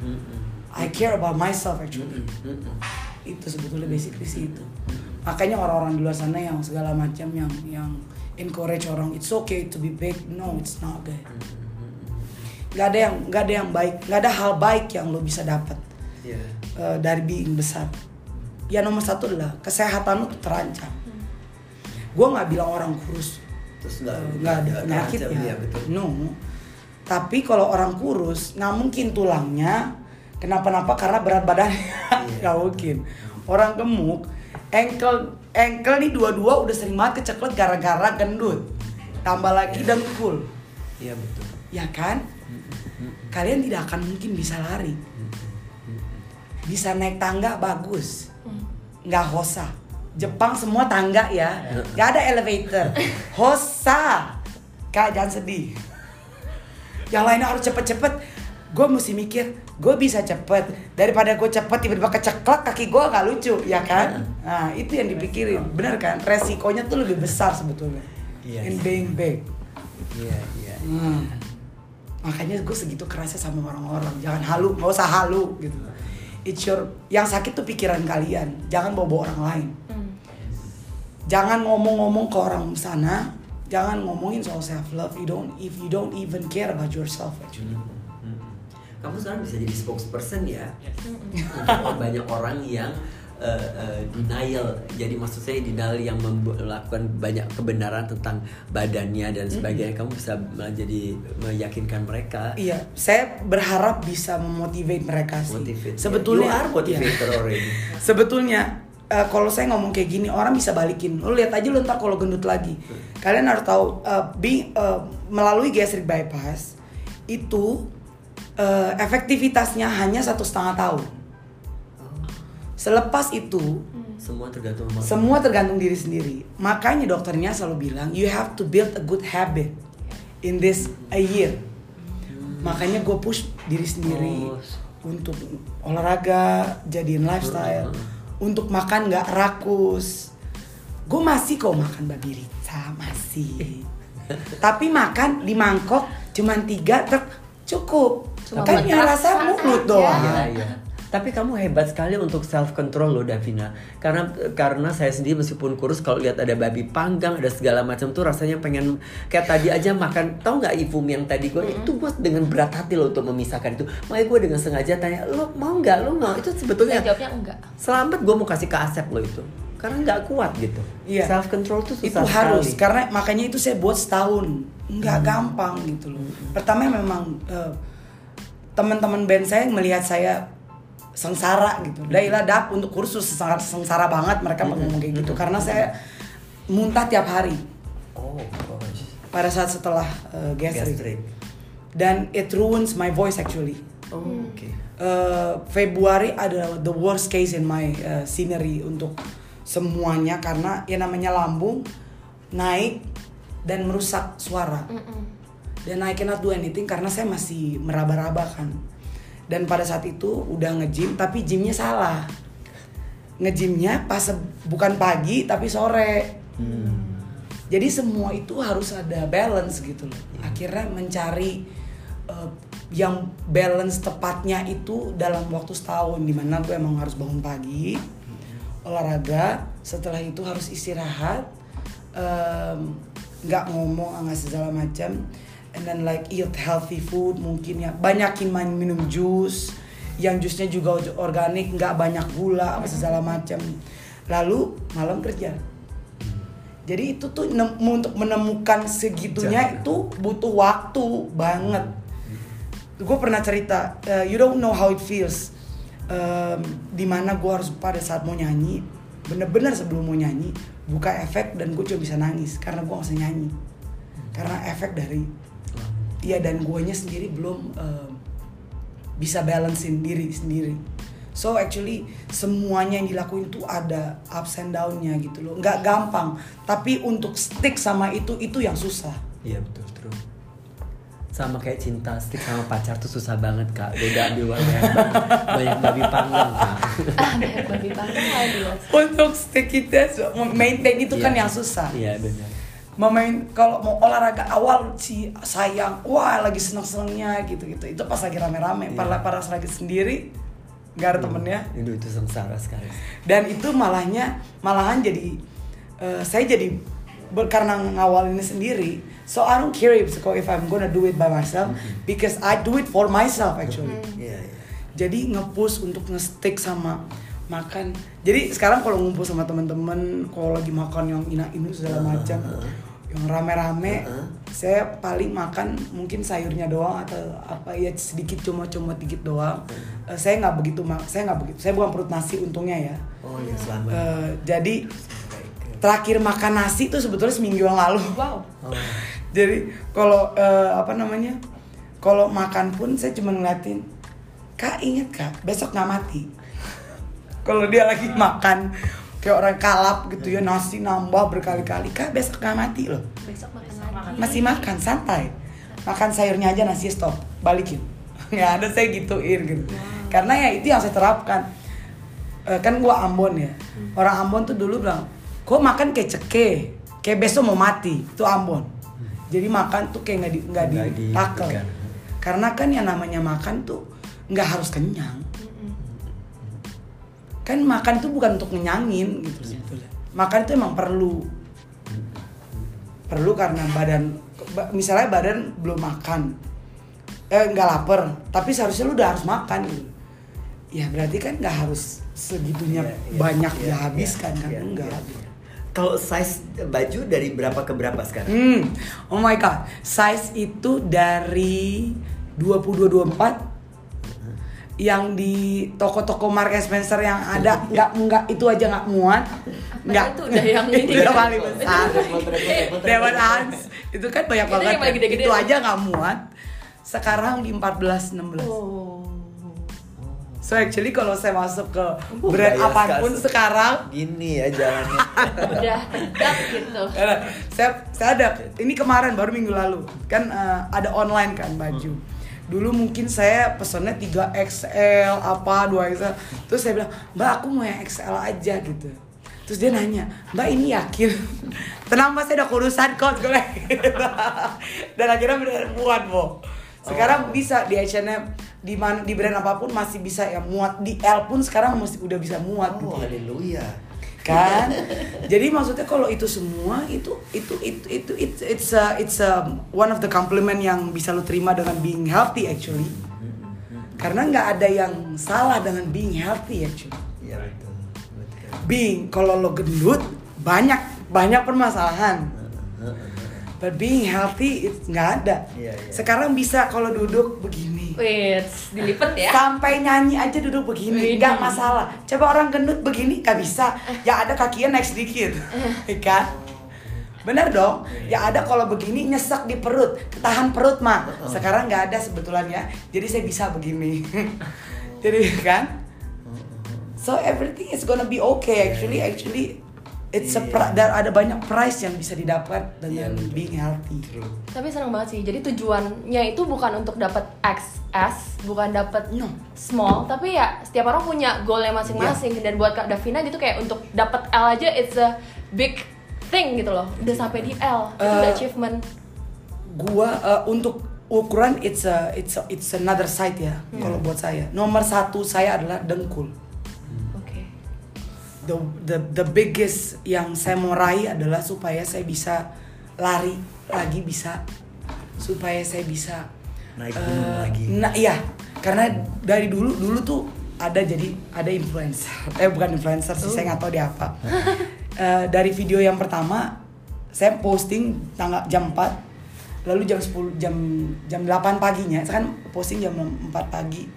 Mm-mm. I care about myself actually. Itu sebetulnya basically sih itu. Makanya orang-orang di luar sana yang segala macam yang yang encourage orang it's okay to be big. No it's not good nggak ada yang nggak ada yang baik nggak ada hal baik yang lo bisa dapat Iya. eh, dari being besar. Ya nomor satu adalah kesehatan lo tuh terancam. Gue nggak bilang orang kurus Terus eh, nggak ada penyakit ya. betul. no. Tapi kalau orang kurus nggak mungkin tulangnya kenapa-napa karena berat badannya. Iya. nggak mungkin. Orang gemuk ankle ankle nih dua-dua udah sering banget keceklet gara-gara gendut. Tambah lagi dengkul. Iya betul. ya kan? Kalian tidak akan mungkin bisa lari. Bisa naik tangga bagus. Nggak hosa. Jepang semua tangga ya. Nggak ada elevator. Hosa. Kak jangan sedih. Yang lainnya harus cepet-cepet. Gue mesti mikir gue bisa cepet daripada gue cepet tiba-tiba keceklek kaki gue nggak lucu ya kan nah itu yang dipikirin bener kan resikonya tuh lebih besar sebetulnya Iya, in iya. being big Iya iya. Hmm. Makanya gue segitu kerasnya sama orang-orang. Jangan halu, nggak usah halu gitu. It's your, yang sakit tuh pikiran kalian. Jangan bawa-bawa orang lain. Jangan ngomong-ngomong ke orang sana. Jangan ngomongin soal self love. You don't, if you don't even care about yourself actually. Kamu sekarang bisa jadi spokesperson ya untuk banyak orang yang eh, eh, denial. Jadi maksud saya denial yang melakukan banyak kebenaran tentang badannya dan sebagainya. Kamu bisa malah jadi meyakinkan mereka. Iya, saya berharap bisa memotivate mereka sih. Motivate. Sebetulnya you are motivator Iya. already. Sebetulnya eh, kalau saya ngomong kayak gini orang bisa balikin. Lu lihat aja lu ntar kalau gendut lagi. Kalian harus tahu eh, bi- eh, melalui gastric bypass itu eh, efektivitasnya hanya satu setengah tahun. Selepas itu Semua tergantung semua tergantung diri sendiri. Makanya dokternya selalu bilang you have to build a good habit in this a year. Makanya gue push diri sendiri Oh. untuk olahraga, jadiin lifestyle, untuk makan nggak rakus. Gue masih kok makan babi rica masih. Tapi makan di mangkok cuman tiga truk cukup. Cuma kan yang rasa mulut doang. Iya, iya. Tapi kamu hebat sekali untuk self control loh Davina. Karena karena saya sendiri meskipun kurus kalau lihat ada babi panggang, ada segala macam tuh rasanya pengen kayak tadi aja makan. Tahu nggak Ifum yang tadi gue itu gue dengan berat hati loh untuk memisahkan itu. Makanya gue dengan sengaja tanya, "Lo mau nggak? Lo mau?" Itu sebetulnya Saya jawabnya enggak. selamat gue mau kasih ke Asep lo itu. Karena nggak kuat gitu. Iya. Self control tuh itu susah harus sekali. karena makanya itu saya buat setahun nggak gampang gitu loh pertama memang eh, teman-teman band saya melihat saya sengsara gitu Dailah dap untuk kursus sengsara, sengsara banget mereka ngomong kayak gitu karena saya muntah tiap hari Oh, gosh. pada saat setelah eh, gastric. Gastric. dan it ruins my voice actually Oh, oke. Eh, Februari adalah the worst case in my eh, scenery untuk semuanya karena ya namanya lambung naik dan merusak suara. Mm-mm. dan I cannot do anything karena saya masih meraba-raba kan. Dan pada saat itu udah nge-gym tapi gymnya salah. Nge-gymnya pas bukan pagi tapi sore. Jadi semua itu harus ada balance gitu loh. Akhirnya mencari eh, yang balance tepatnya itu dalam waktu setahun di mana gue emang harus bangun pagi olahraga setelah itu harus istirahat nggak ngomong nggak segala macam and then like eat healthy food mungkin ya. Banyakin main minum jus yang jusnya juga organik nggak banyak gula apa segala macam. Lalu malam kerja. Jadi itu tuh untuk menemukan segitunya Jangan. itu butuh waktu banget. Gue pernah cerita uh, you don't know how it feels um, di mana gue harus pada saat mau nyanyi bener-bener sebelum mau nyanyi buka efek dan gue cuma bisa nangis karena gue gak bisa nyanyi. Karena efek dari iya dan guanya sendiri belum um, bisa balancein diri sendiri. So actually semuanya yang dilakuin itu ada ups and downnya gitu loh. Nggak gampang tapi untuk stick sama itu itu yang susah. Iya betul true. Sama kayak cinta stick sama pacar tuh susah banget kak. Beda ambil uang banyak, banyak babi panggang kak. ah banyak babi panggang loh untuk stick kita so- maintain itu kan Iya. yang susah Iya benar. memain kalau mau olahraga awal si sayang wah lagi seneng senengnya gitu gitu itu pas lagi rame rame Iya. pada pas lagi sendiri nggak ada temennya Itu itu sengsara sekali. dan itu malahnya malahan jadi eh, saya jadi ber- karena ngawal ini sendiri so I don't care if, if I'm gonna do it by myself because I do it for myself actually. Iya iya. jadi ngepush untuk nge-stick sama makan. Jadi sekarang kalau ngumpul sama teman-teman kalau lagi makan yang ina ini segala macam yang rame-rame Uh-uh. saya paling makan mungkin sayurnya doang atau apa ya sedikit cuma-cuma dikit doang. Eh, saya nggak begitu saya nggak begitu saya bukan perut nasi untungnya ya. Oh iya selamat. Eh, jadi terakhir makan nasi itu sebetulnya seminggu yang lalu. Wow. Oh. jadi kalau eh, apa namanya kalau makan pun saya cuma ngeliatin kak inget kak besok nggak mati. Kalau dia lagi makan kayak orang kalap gitu ya nasi nambah berkali-kali kak besok nggak mati loh. Besok makan. masih makan santai. Makan sayurnya aja nasi stop balikin. Nggak ada saya gituin gitu. Karena ya itu yang saya terapkan. Eh, kan gua Ambon ya. Orang Ambon tuh dulu bilang kok makan kayak ceke? Kayak besok mau mati. Itu Ambon. Jadi makan tuh kayak nggak di nggak ditakel ditekan. karena kan yang namanya makan tuh nggak harus kenyang. Kan makan itu bukan untuk ngenyangin gitu sebetulnya. Makan itu emang perlu. Perlu karena badan ba- misalnya badan belum makan. Eh nggak lapar tapi seharusnya lu udah harus makan gitu. Ya berarti kan nggak harus segitunya Iya, iya, banyak iya, dihabiskan iya, kan? Iya, enggak iya. Kalau size baju dari berapa ke berapa sekarang? hmm. Oh my god. Size itu dari 22 24 yang di toko-toko Mark Spencer yang ada nggak nggak itu aja nggak muat. Nggak. itu? Udah yang ini. itu udah kan? paling besar Dewan Hans. Itu kan banyak banget. kan. itu tuh. aja nggak muat. Sekarang di 14 16 oh so actually kalau saya masuk ke Uh, brand apa pun sekarang Gini ya jalannya. udah tegak gitu. Saya saya ada ini kemarin baru minggu lalu. Kan eh, ada online kan baju. Dulu mungkin saya pesennya 3 XL apa 2 XL terus saya bilang mbak aku mau yang XL aja gitu. Terus dia nanya mbak ini yakin tenang mbak saya udah kurusan kok dan akhirnya benar muat bo sekarang bisa di H&M di mana di brand apa pun masih bisa ya muat. Di L pun sekarang masih udah bisa muat. Gitu Oh haleluya. kan? Jadi maksudnya kalau itu semua itu itu itu itu it's it's a, it's a one of the compliment yang bisa lo terima dengan being healthy actually. Karena nggak ada yang salah dengan being healthy actually. Iya betul. betul. being kalau lo gendut banyak banyak permasalahan but being healthy itu nggak ada Iya, iya. sekarang bisa kalau duduk begini wait dilipet ya Sampai nyanyi aja duduk begini, nggak masalah. Coba orang gendut begini nggak bisa. Ya ada kakinya naik sedikit, kan? Bener dong. Ya ada kalau begini nyesek di perut, ketahan perut mah. Sekarang nggak ada sebetulnya. Jadi saya bisa begini. Jadi kan? So everything is gonna be okay. Actually, actually, it's a pri- dan ada banyak price yang bisa didapat dengan being healthy. Tapi seneng banget sih. Jadi tujuannya itu bukan untuk dapat XS, bukan dapat No. small, tapi ya setiap orang punya goalnya masing-masing. Dan buat Kak Davina gitu kayak untuk dapat L aja it's a big thing gitu loh. Udah sampai di L, itu udah Eh, achievement. Gua uh, untuk ukuran it's a, it's a, it's another side ya. Kalau buat saya, nomor satu saya adalah dengkul. The the the biggest yang saya mau raih adalah supaya saya bisa lari lagi bisa supaya saya bisa Naik eh, gunung lagi. Nah iya karena dari dulu dulu tuh ada jadi ada influencer eh bukan influencer sih saya nggak tahu dia apa Eh, dari video yang pertama saya posting tanggal jam 4 lalu jam 10 jam jam 8 paginya saya kan posting jam 4 pagi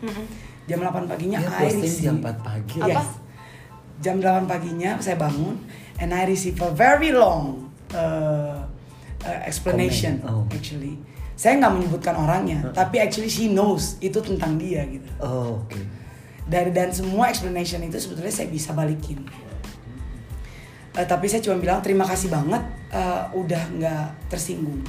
jam 8 paginya Dia I posting jam 4 pagi. Apa? Yes. Jam 8 paginya saya bangun and I receive a very long uh, uh, explanation Comment. Oh. actually. Saya nggak menyebutkan orangnya, tapi actually she knows itu tentang dia gitu. Oh, oke. Dari dan semua explanation itu sebetulnya saya bisa balikin. Eh, tapi saya cuma bilang terima kasih banget eh, udah nggak tersinggung.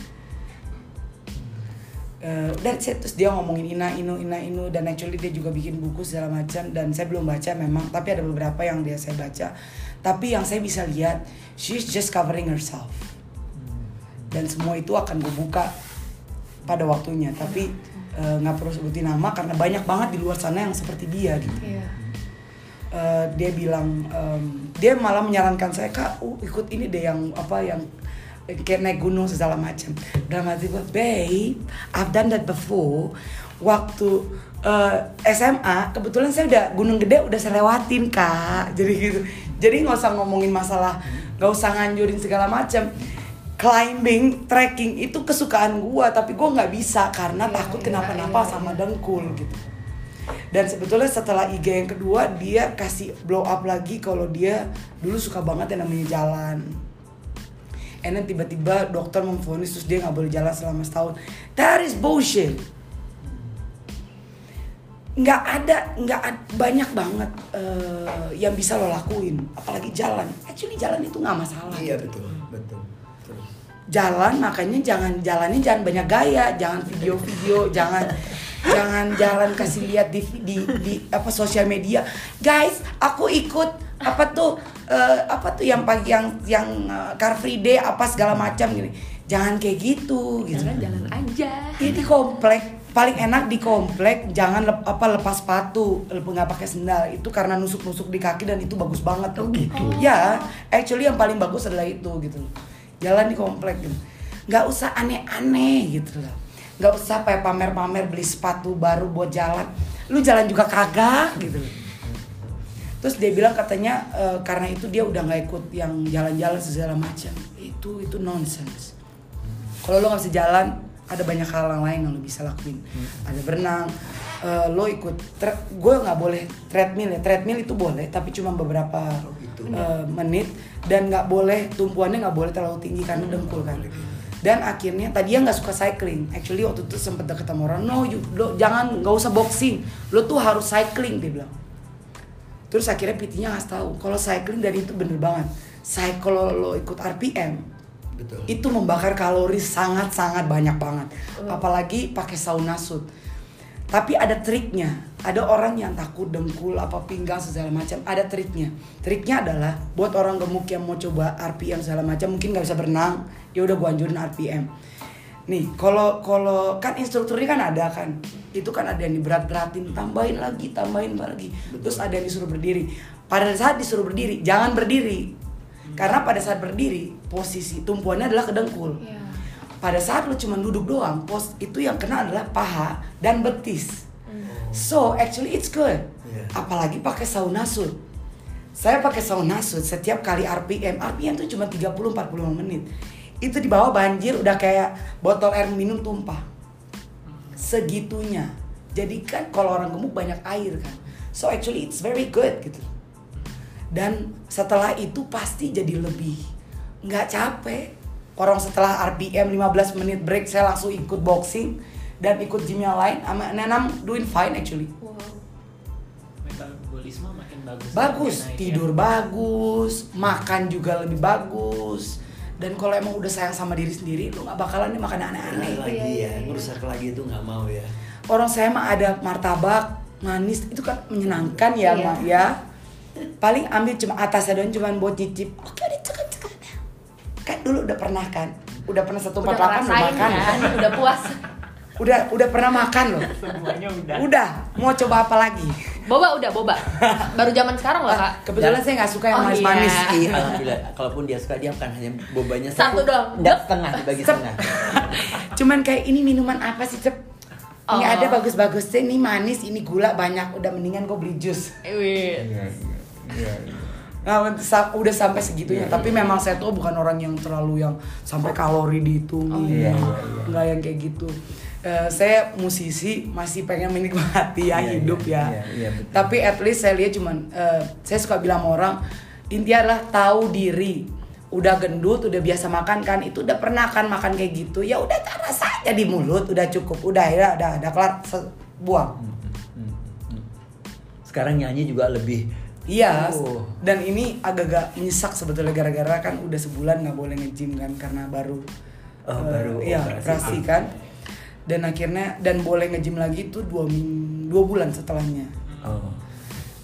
Eh, that's it. terus dia ngomongin ina inu ina inu dan actually dia juga bikin buku segala macam dan saya belum baca memang tapi ada beberapa yang dia saya baca tapi yang saya bisa lihat she's just covering herself dan semua itu akan gue buka pada waktunya tapi eh, nggak perlu sebutin nama karena banyak banget di luar sana yang seperti dia gitu Iya. Eh, dia bilang em, dia malah menyarankan saya kak uh, ikut ini deh yang apa yang kayak naik gunung segala macam. Dalam hati gue babe I've done that before. Waktu eh, SMA kebetulan saya udah gunung gede udah saya lewatin kak. Jadi gitu. Jadi nggak usah ngomongin masalah nggak usah nganjurin segala macam. Climbing trekking itu kesukaan gua tapi gua nggak bisa karena takut iya, kenapa-napa iya, sama dengkul gitu. Dan sebetulnya setelah IG yang kedua dia kasih blow up lagi kalau dia dulu suka banget yang namanya jalan and then tiba-tiba dokter memvonis terus dia nggak boleh jalan selama setahun that is bullshit nggak ada nggak ad- banyak banget eh, yang bisa lo lakuin apalagi jalan actually jalan itu nggak masalah Iya gitu betul, betul. Terus. jalan makanya jangan jalannya jangan banyak gaya jangan video-video jangan jangan jalan kasih lihat di, di di apa sosial media guys aku ikut apa tuh eh, apa tuh yang pagi yang yang eh, car free day apa segala macam gini. Jangan kayak gitu gitu. Jalan-jalan aja. Iya di komplek. Paling enak di komplek jangan lep- apa lepas sepatu nggak pakai sendal. Itu karena nusuk nusuk di kaki dan itu bagus banget Oh, gitu. ya actually yang paling bagus adalah itu gitu. Jalan di komplek gitu. Nggak usah aneh-aneh gitu loh nggak usah kayak pamer-pamer beli sepatu baru buat jalan. Lu jalan juga kagak gitu. loh. Terus dia bilang katanya eh, karena itu dia udah nggak ikut yang jalan-jalan segala macam. Itu itu nonsense. Kalau lo nggak bisa jalan ada banyak hal yang lain yang lo bisa lakuin. Ada berenang eh, lo ikut gue nggak boleh treadmill ya. Treadmill itu boleh tapi cuma beberapa gitu. eh, menit. Dan nggak boleh tumpuannya nggak boleh terlalu tinggi karena dengkul kan. dan akhirnya tadi dia nggak suka cycling. Actually waktu itu sempet deket sama orang no you, lo jangan nggak usah boxing. Lo tuh harus cycling dia bilang terus akhirnya PT-nya ngasih tahu kalau cycling dari itu bener banget. Kalau lo ikut RPM Betul. itu membakar kalori sangat-sangat banyak banget. Apalagi pakai sauna suit. Tapi ada triknya. Ada orang yang takut dengkul apa pinggang segala macam ada triknya. Triknya adalah buat orang gemuk yang mau coba RPM segala macam mungkin nggak bisa berenang ya udah gua anjurin RPM nih kalau kalau kan instrukturnya kan ada kan itu kan ada yang diberat-beratin tambahin lagi tambahin lagi. Terus ada yang disuruh berdiri. Pada saat disuruh berdiri jangan berdiri. Karena pada saat berdiri posisi tumpuannya adalah ke dengkul Iya. pada saat lu cuma duduk doang pos itu yang kena adalah paha dan betis. So actually it's good. Iya. apalagi pakai sauna suit. Saya pakai sauna suit setiap kali RPM RPM tuh cuma 30-45 menit. Itu di bawah banjir udah kayak botol air minum tumpah segitunya jadi kan kalau orang gemuk banyak air kan so actually it's very good gitu dan setelah itu pasti jadi lebih nggak capek orang setelah RPM 15 menit break saya langsung ikut boxing dan ikut gym yang lain I'm- and I'm doing fine actually Wow. Metabolisme makin bagus. bagus ya. tidur bagus makan juga lebih bagus dan kalau emang udah sayang sama diri sendiri lu nggak bakalan nih makan aneh-aneh lagi Iya, iya, ya, ngerusak lagi itu nggak mau ya. orang saya mah ada martabak manis itu kan menyenangkan ya Iya. mak ya. Paling ambil cuma atasnya doang cuma buat cicip oke udah cukup cukup. Kan dulu udah pernah kan? Udah pernah satu empat delapan makan. kan, udah puas. Udah udah pernah makan loh Semuanya udah. udah mau coba apa lagi Boba udah boba. Baru zaman sekarang loh kak. kebetulan saya nggak suka yang Oh, manis-manis iya. Iya, alhamdulillah. Kalaupun dia suka dia bukan hanya bobanya Satu doang. Enggak setengah dibagi setengah. cuman kayak ini minuman apa sih cep ini Oh. ada bagus-bagusnya ini manis ini gula banyak udah mendingan gue beli jus Wih. Nah, sa- udah sampai segitunya. Tapi memang saya tuh bukan orang yang terlalu yang sampai kalori dihitungin. iya, iya, Nggak yang kayak gitu. Eh, saya musisi masih pengen menikmati ya Iya, hidup iya, ya. iya, iya, betul. Tapi at least saya lihat cuman eh, saya suka bilang sama orang intinya adalah tahu diri. Udah gendut, udah biasa makan kan, itu udah pernah kan makan kayak gitu. Ya udah rasa aja di mulut, udah cukup, udah ya, udah, udah kelar, buang. Sekarang nyanyi juga lebih Iya, Oh. dan ini agak-agak menyesak sebetulnya gara-gara kan udah sebulan nggak boleh nge-gym kan karena baru Oh, eh, baru iya, operasi. operasi kan. Dan akhirnya dan boleh nge-gym lagi itu dua dua bulan setelahnya. oh,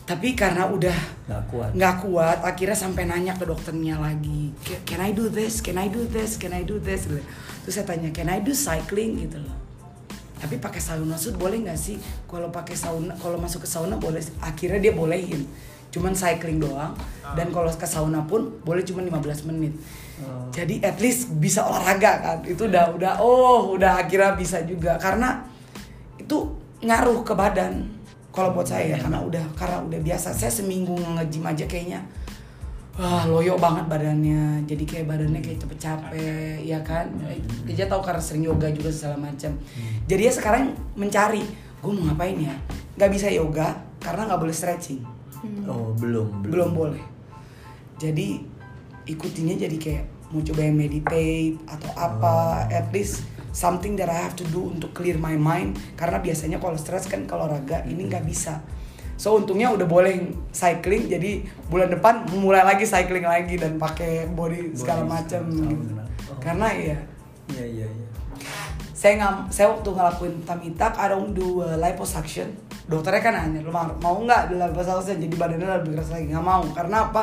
Tapi karena udah nggak kuat. nggak kuat, akhirnya sampai nanya ke dokternya lagi, "Ca- can I do this? Can I do this? Can I do this? Terus saya tanya, can I do cycling gitu loh. Tapi pakai sauna suit boleh nggak sih? Kalau pakai sauna, kalau masuk ke sauna boleh. Akhirnya dia bolehin. Cuman cycling doang. Dan kalau ke sauna pun boleh cuma 15 menit. Oh. Jadi at least bisa olahraga kan. Itu udah udah oh udah akhirnya bisa juga karena itu ngaruh ke badan. Kalau buat saya ya karena udah karena udah biasa. Saya seminggu nge-gym aja kayaknya wah loyo banget badannya. Jadi kayak badannya kayak cepet capek ya kan. Dia tahu karena sering yoga juga segala macam. Jadi ya sekarang mencari gue mau ngapain ya. Gak bisa yoga karena nggak boleh stretching Oh, belum, belum. belum boleh jadi ikutinnya jadi kayak mau coba yang meditate atau apa Oh. at least something that I have to do untuk clear my mind. Karena biasanya kalau stres kan kalau olahraga ini nggak bisa. So untungnya udah boleh cycling jadi bulan depan mulai lagi cycling lagi dan pakai body segala macam gitu. Oh. karena ya Iya, iya, iya. saya nggak saya waktu ngelakuin tamitak I don't do uh, liposuction. Dokternya kan nanya lu mau mau nggak di liposuction? Jadi badannya lebih keras lagi. Nggak mau. Karena apa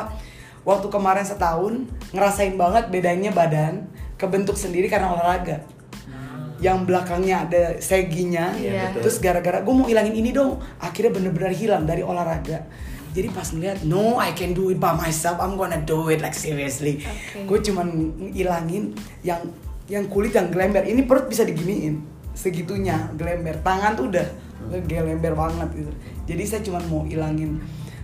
waktu kemarin setahun ngerasain banget bedanya badan kebentuk sendiri karena olahraga. Yang belakangnya ada seginya betul. terus gara-gara gue mau hilangin ini dong. Akhirnya bener-bener hilang dari olahraga. Jadi pas ngeliat no I can do it by myself. I'm gonna do it. Like seriously. Oke. gue cuman ngilangin yang yang kulit yang gelember. Ini perut bisa diginiin. Segitunya gelember. Tangan tuh udah gelember banget gitu. Jadi saya cuman mau ilangin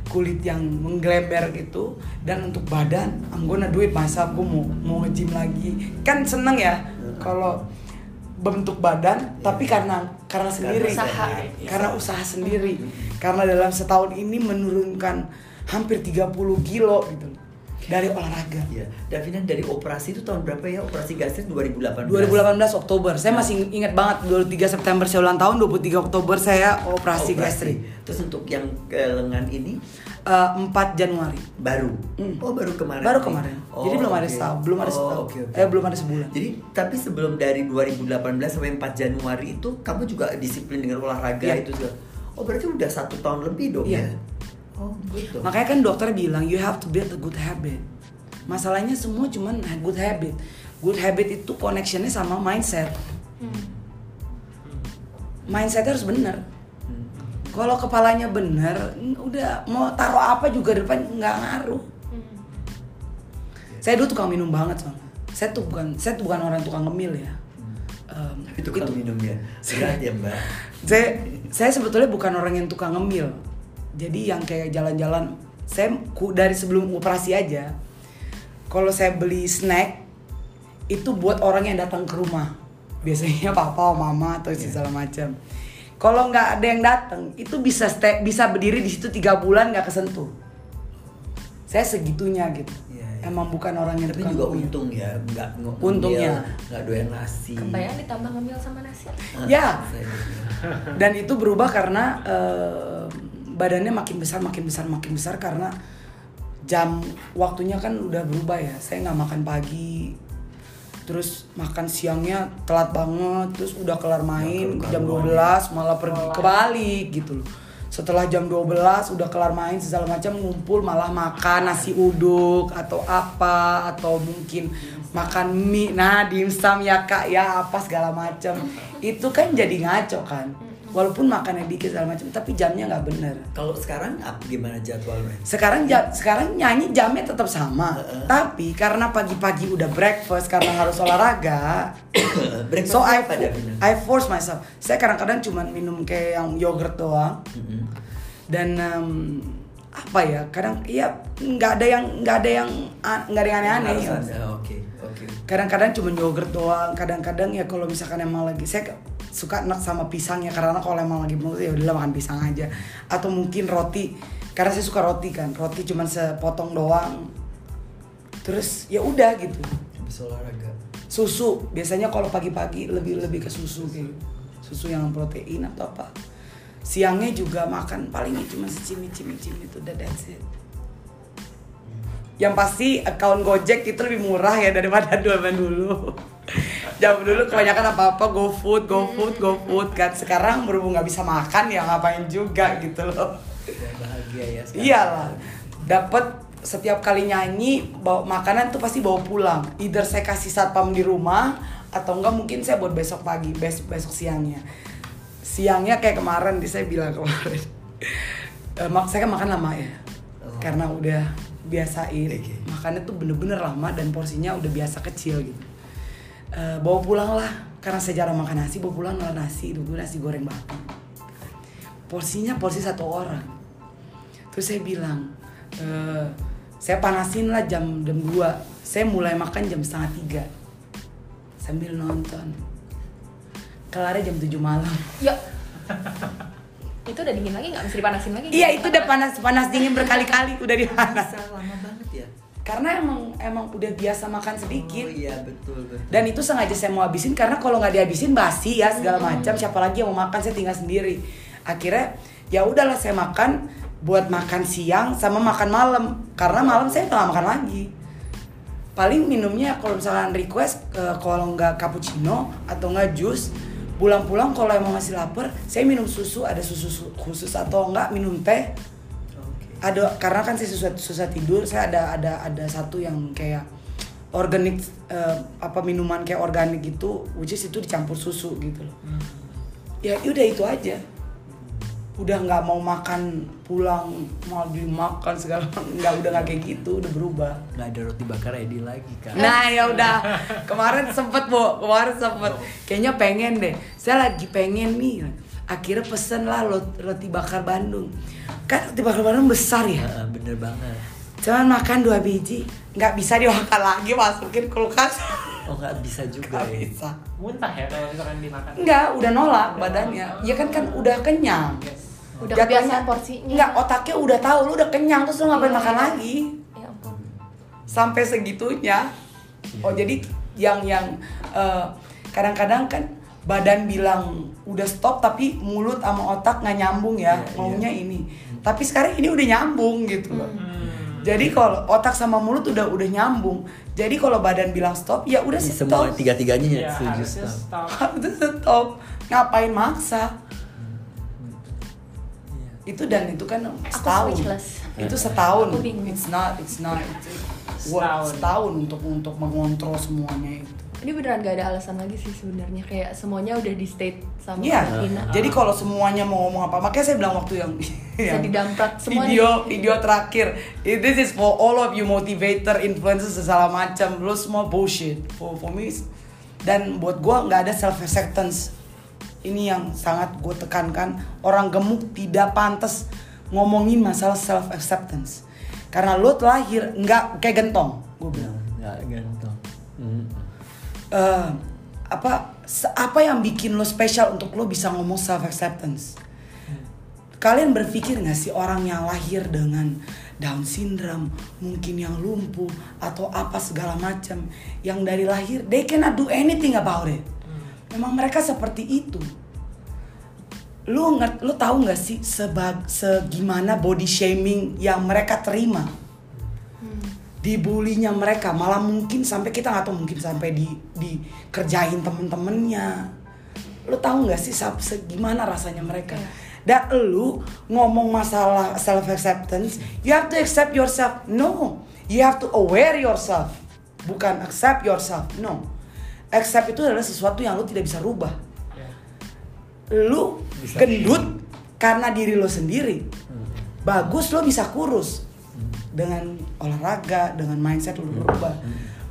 kulit yang menggelember gitu dan untuk badan I'm gonna do it myself gue mau mau nge-gym lagi. Kan seneng ya kalau bentuk badan tapi karena karena sendiri. usaha. karena usaha sendiri. Karena dalam setahun ini menurunkan hampir 30 kilo gitu dari olahraga Iya. Davina dari operasi itu tahun berapa ya? Operasi gastrik 2018. 2018 Oktober. Saya masih ingat banget 23 September saya ulang tahun, 23 Oktober saya operasi, gastrik. Terus untuk yang ke lengan ini Eh, 4 Januari. baru. Hmm. Oh, baru kemarin. Baru kemarin. Oh, Jadi belum ada oke. setahun, belum ada Oh, setahun. oke, oke. Eh belum ada sebulan. Jadi tapi sebelum dari 2018 sampai 4 Januari itu kamu juga disiplin dengan olahraga Iya. itu juga. Oh berarti udah satu tahun lebih dong Iya. ya? Oh gitu. Makanya kan dokter bilang you have to build a good habit. Masalahnya semua cuman good habit. Good habit itu connectionnya sama mindset. Mindsetnya harus bener. Hmm. Kalau kepalanya bener, udah mau taruh apa juga depan nggak ngaruh. Saya dulu tukang minum banget soalnya. Saya tuh bukan, saya tuh bukan orang tukang ngemil ya. Em, itu kan minum ya. Berat ya mbak. saya saya sebetulnya bukan orang yang tukang ngemil jadi yang kayak jalan-jalan saya ku- dari sebelum operasi aja kalau saya beli snack itu buat orang yang datang ke rumah biasanya papa mama atau segala macam kalau nggak ada yang datang itu bisa stay, bisa berdiri di situ tiga bulan nggak kesentuh saya segitunya gitu Iya, iya. emang bukan orang yang Tapi juga ngemil. untung ya, nggak Untungnya. nggak doyan nasi. Kebayang ditambah ngemil sama nasi. Ah, Ya. dan itu berubah karena eh, badannya makin besar makin besar makin besar karena jam waktunya kan udah berubah ya. Saya nggak makan pagi terus makan siangnya telat banget terus udah kelar main Nggak jam kelar-kelar 12 malah pergi kebalik gitu loh. Setelah jam 12 udah kelar main segala macam ngumpul malah makan nasi uduk atau apa atau mungkin makan mie. Nah dimsum ya kak ya apa segala macam. Itu kan jadi ngaco kan walaupun makannya dikit segala macam tapi jamnya nggak bener Kalau sekarang apa gimana jadwalnya? sekarang ja- sekarang nyanyi jamnya tetap sama Heeh. tapi karena pagi-pagi udah breakfast karena harus olahraga so I, Davina? I force myself saya kadang-kadang cuma minum kayak yang yogurt doang Mm-mm. dan em, apa ya kadang iya nggak ada yang nggak ada yang nggak ada yang aneh-aneh ya. Oke, oke. kadang-kadang cuma yogurt doang kadang-kadang ya kalau misalkan emang lagi saya suka enak sama pisangnya karena kalau emang lagi mau ya udah makan pisang aja. Atau mungkin roti karena saya suka roti kan. Roti cuma sepotong doang. Terus ya udah gitu. Habis olahraga. susu biasanya kalau pagi-pagi lebih lebih ke susu kayak gitu. susu yang protein atau apa. Siangnya juga makan paling cuma secimit-cimit itu udah that's it. Yang pasti account Gojek itu lebih murah ya daripada zaman dulu Jam dulu kebanyakan apa-apa go food, go food, go food kan Sekarang berhubung nggak bisa makan ya ngapain juga gitu loh bahagia ya sekarang. Iyalah, dapat setiap kali nyanyi bawa makanan tuh pasti bawa pulang. Either saya kasih satpam di rumah atau enggak mungkin saya buat besok pagi, besok besok siangnya. Siangnya kayak kemarin di saya bilang kemarin. Eh, mak saya kan makan lama ya. Oh. Karena udah biasain. Oke. Makannya tuh bener-bener lama dan porsinya udah biasa kecil gitu. Eh, bawa pulang lah. Karena saya jarang makan nasi, bawa pulang lah nasi, dulu nasi goreng batu porsinya porsi satu orang. Terus saya bilang "Eh, saya panasin lah jam jam 2 saya mulai makan jam setengah tiga. Sambil nonton. Kelarnya jam 7 malam. Ya. itu udah dingin lagi nggak? Mesti dipanasin lagi? iya itu udah panas panas dingin berkali-kali. Udah di panas Bisa lama. banget ya. Karena emang emang udah biasa makan sedikit. Oh iya betul betul. dan itu sengaja saya mau habisin karena kalau nggak dihabisin basi ya segala macam. Siapa lagi yang mau makan saya tinggal sendiri. Akhirnya ya udahlah saya makan buat makan siang sama makan malam. Karena malam saya nggak makan lagi. Paling minumnya kalau misalkan request eh, kalau nggak cappuccino atau nggak jus pulang-pulang kalau emang masih lapar saya minum susu. Ada susu su- khusus atau enggak minum teh. Ada karena kan saya susah susah tidur saya ada ada ada satu yang kayak organik eh, apa minuman kayak organik gitu which is itu dicampur susu gitu loh. Ya udah itu aja. Udah nggak mau makan pulang mau dimakan segala nggak udah nggak kayak gitu udah berubah. Nggak ada roti bakar Edi lagi kan? Nah ya udah. Kemarin sempet bu. Kemarin sempet. Kayaknya pengen deh. Saya lagi pengen nih. Akhirnya pesen lah roti bakar Bandung kan Bandung besar ya Heeh, bener banget. cuman makan dua biji nggak bisa dimakan lagi masukin kulkas Oh nggak bisa juga nggak ya. bisa Muntah ya kalau misalkan dimakan. nggak udah nolak badannya ya kan kan udah kenyang Yes. Udah kebiasaan porsinya. nggak otaknya udah tahu lu udah kenyang terus lu ngapain Iya. makan lagi Ya ampun. sampai segitunya. Oh jadi yang yang eh, kadang-kadang kan badan bilang udah stop tapi mulut sama otak nggak nyambung ya Iya, maunya ini. Tapi sekarang ini udah nyambung gitu loh. Hmm. Jadi kalau otak sama mulut udah udah nyambung. Jadi kalau badan bilang stop ya udah Semua stop. tiga-tiganya ya Iya, setuju harusnya stop. stop. Harus stop. Ngapain maksa? Iya. Itu dan itu kan setahun. Itu setahun. It's not, it's not. It's, Setahun. setahun untuk untuk mengontrol semuanya itu. Ini beneran gak ada alasan lagi sih sebenarnya kayak semuanya udah di state sama Iya. Vina. Jadi kalau semuanya mau ngomong apa, makanya saya bilang waktu yang, yang didamprat semua video nih. video terakhir. "Eh, This is for all of you motivator, influencers segala macam. Lu semua bullshit. For for me dan buat gua nggak ada self acceptance. Ini yang sangat gue tekankan. Orang gemuk tidak pantas ngomongin masalah self acceptance. Karena lu lahir nggak kayak gentong, gue bilang. Nggak. Eh apa apa yang bikin lo spesial untuk lo bisa ngomong self acceptance kalian berpikir nggak sih orang yang lahir dengan Down syndrome mungkin yang lumpuh atau apa segala macam yang dari lahir they cannot do anything about it. Memang mereka seperti itu. Lu ngerti lu tahu nggak sih sebag segimana body shaming yang mereka terima dibulinya mereka malah mungkin sampai kita nggak tahu mungkin sampai di dikerjain temen-temennya. Lu tahu nggak sih sab- segimana rasanya mereka? Dan lu ngomong masalah self acceptance you have to accept yourself. No you have to aware yourself. Bukan accept yourself no. Accept itu adalah sesuatu yang lu tidak bisa rubah. Ya. lu Bisa. gendut karena diri lo sendiri. Bagus lo bisa kurus dengan olahraga dengan mindset lo berubah.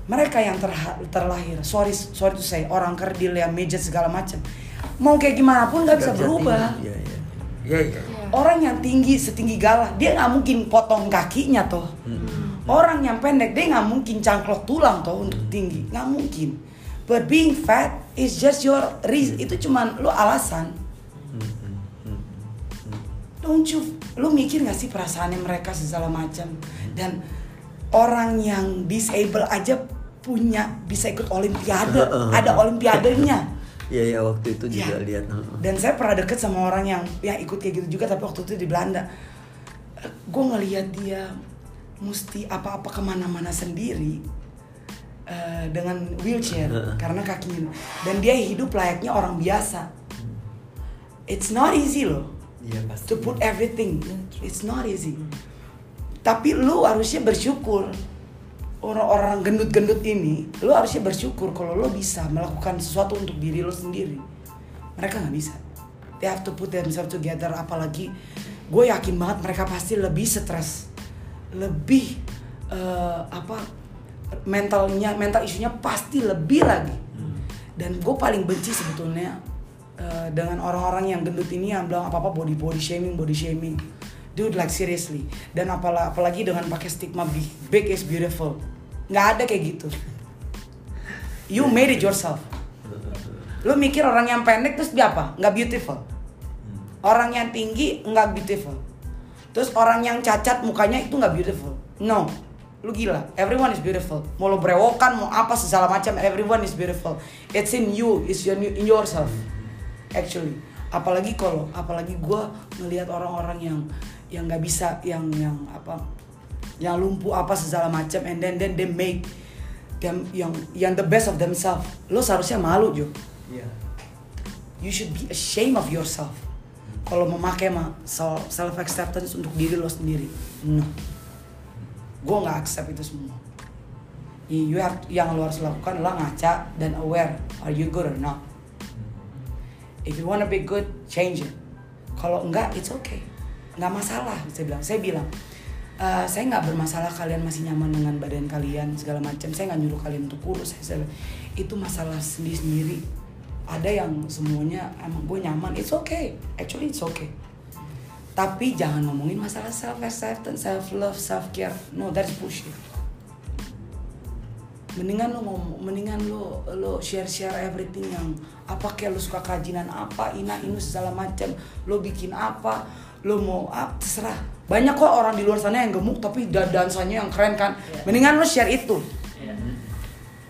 Mereka yang terha- terlahir sorry sorry to say orang kerdil yang meja segala macam mau kayak gimana pun nggak bisa berubah. Tinggi. Iya, iya. Iya, iya. orang yang tinggi setinggi galah dia nggak mungkin potong kakinya toh. Orang yang pendek dia nggak mungkin cangklok tulang toh untuk tinggi. Nggak mungkin. But being fat is just your reason itu cuman lu alasan don't you lu mikir gak sih perasaannya mereka segala macam? Dan orang yang disable aja punya bisa ikut olimpiade ada olimpiadenya. Iya, iya waktu itu juga Ya. lihat. dan saya pernah deket sama orang yang yang ikut kayak gitu juga tapi waktu itu di Belanda. Gue ngelihat dia mesti apa-apa ke mana-mana sendiri eh, dengan wheelchair karena kakinya. Dan dia hidup layaknya orang biasa. It's not easy loh Iya pasti. to put everything. It's not easy. Tapi lu harusnya bersyukur. Orang-orang gendut-gendut ini lu harusnya bersyukur kalau lu bisa melakukan sesuatu untuk diri lu sendiri. Mereka nggak bisa. They have to put themselves together apalagi gue yakin banget mereka pasti lebih stres. Lebih eh, apa mentalnya mental isunya pasti lebih lagi. Dan gue paling benci sebetulnya eh, dengan orang-orang yang gendut ini yang bilang apa apa body body shaming body shaming. Dude like seriously. Dan apalagi, apalagi dengan pakai stigma big, big is beautiful. Nggak ada kayak gitu. You made it yourself. Lu mikir orang yang pendek terus dia apa? Nggak beautiful. Orang yang tinggi nggak beautiful. Terus orang yang cacat mukanya itu nggak beautiful. No. Lu gila. Everyone is beautiful. Mau lo brewokan mau apa segala macam everyone is beautiful. It's in you. It's in, in yourself actually. Apalagi kalau apalagi gue ngelihat orang-orang yang yang nggak bisa yang yang apa yang lumpuh apa segala macam and then then they make them yang yang the best of themselves. Lo seharusnya malu Jo. Iya. you should be ashamed of yourself. Kalau memakai ma self acceptance untuk diri lo sendiri no. Gue nggak accept itu semua. You have yang lo harus lakukan adalah ngaca dan aware are you good or not if you wanna be good change it. Kalau enggak it's okay. Nggak masalah saya bilang. Saya bilang "Eh, saya nggak bermasalah kalian masih nyaman dengan badan kalian segala macam. Saya nggak nyuruh kalian untuk kurus. Saya, saya itu masalah sendiri sendiri ada yang semuanya emang gue nyaman. It's okay. Actually it's okay. Tapi jangan ngomongin masalah self acceptance self love self care no that's bullshit mendingan lo ngomong mendingan lo lo share share everything yang apa kayak lo suka kerajinan apa ina inu segala macam. Lo bikin apa lo mau apa terserah. Banyak kok orang di luar sana yang gemuk tapi dan dansanya yang keren kan. Mendingan lo share itu. Iya.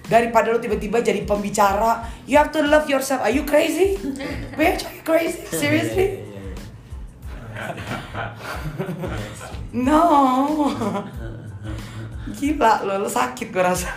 daripada lo tiba-tiba jadi pembicara you have to love yourself. Are you crazy? Bitch are you crazy? Seriously? no gila lo lo sakit gue rasa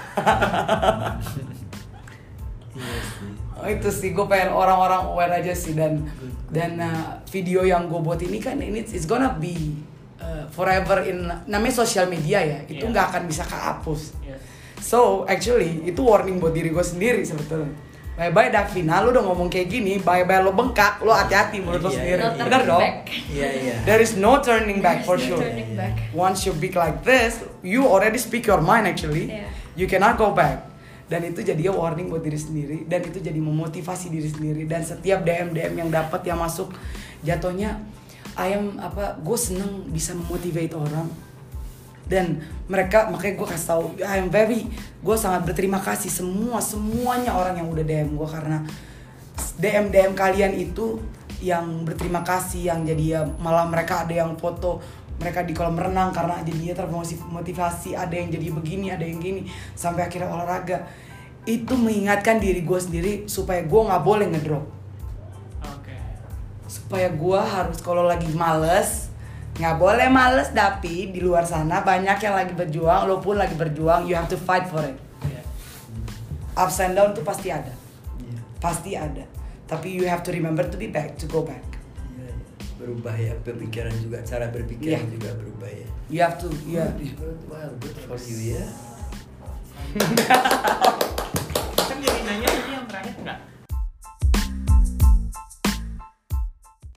Oh, itu sih gue pengen orang-orang aware aja sih dan dan uh, video yang gue buat ini kan ini it's gonna be uh, forever in namanya sosial media ya itu Iya. nggak akan bisa kehapus Yes. So actually itu warning buat diri gue sendiri sebetulnya. Bye bye Davina, lu udah ngomong kayak gini, bye bye lo bengkak, lo hati-hati menurut lo Iya, sendiri. No Benar dong? Iya, iya. There is no turning back for no sure. turning back. Once you big like this, you already speak your mind actually. Yeah. You cannot go back. Dan itu jadi warning buat diri sendiri dan itu jadi memotivasi diri sendiri dan setiap DM DM yang dapat yang masuk jatuhnya ayam apa gue seneng bisa memotivate orang dan mereka makanya gue kasih tahu I am very gue sangat berterima kasih semua semuanya orang yang udah DM gue karena DM DM kalian itu yang berterima kasih yang jadi ya malah mereka ada yang foto mereka di kolam renang karena jadinya termotivasi ada yang jadi begini ada yang gini sampai akhirnya olahraga itu mengingatkan diri gue sendiri supaya gue nggak boleh ngedrop Oke. supaya gua harus kalau lagi males nggak boleh males tapi di luar sana banyak yang lagi berjuang lo pun lagi berjuang you have to fight for it. Yeah. ups and down tuh pasti ada. Yeah. pasti ada. Tapi you have to remember to be back to go back. Yeah, berubah ya pemikiran juga cara berpikir yeah. juga berubah ya. You have to yeah Well, good for you ya. Kan jadi nanya ini yang terakhir nggak?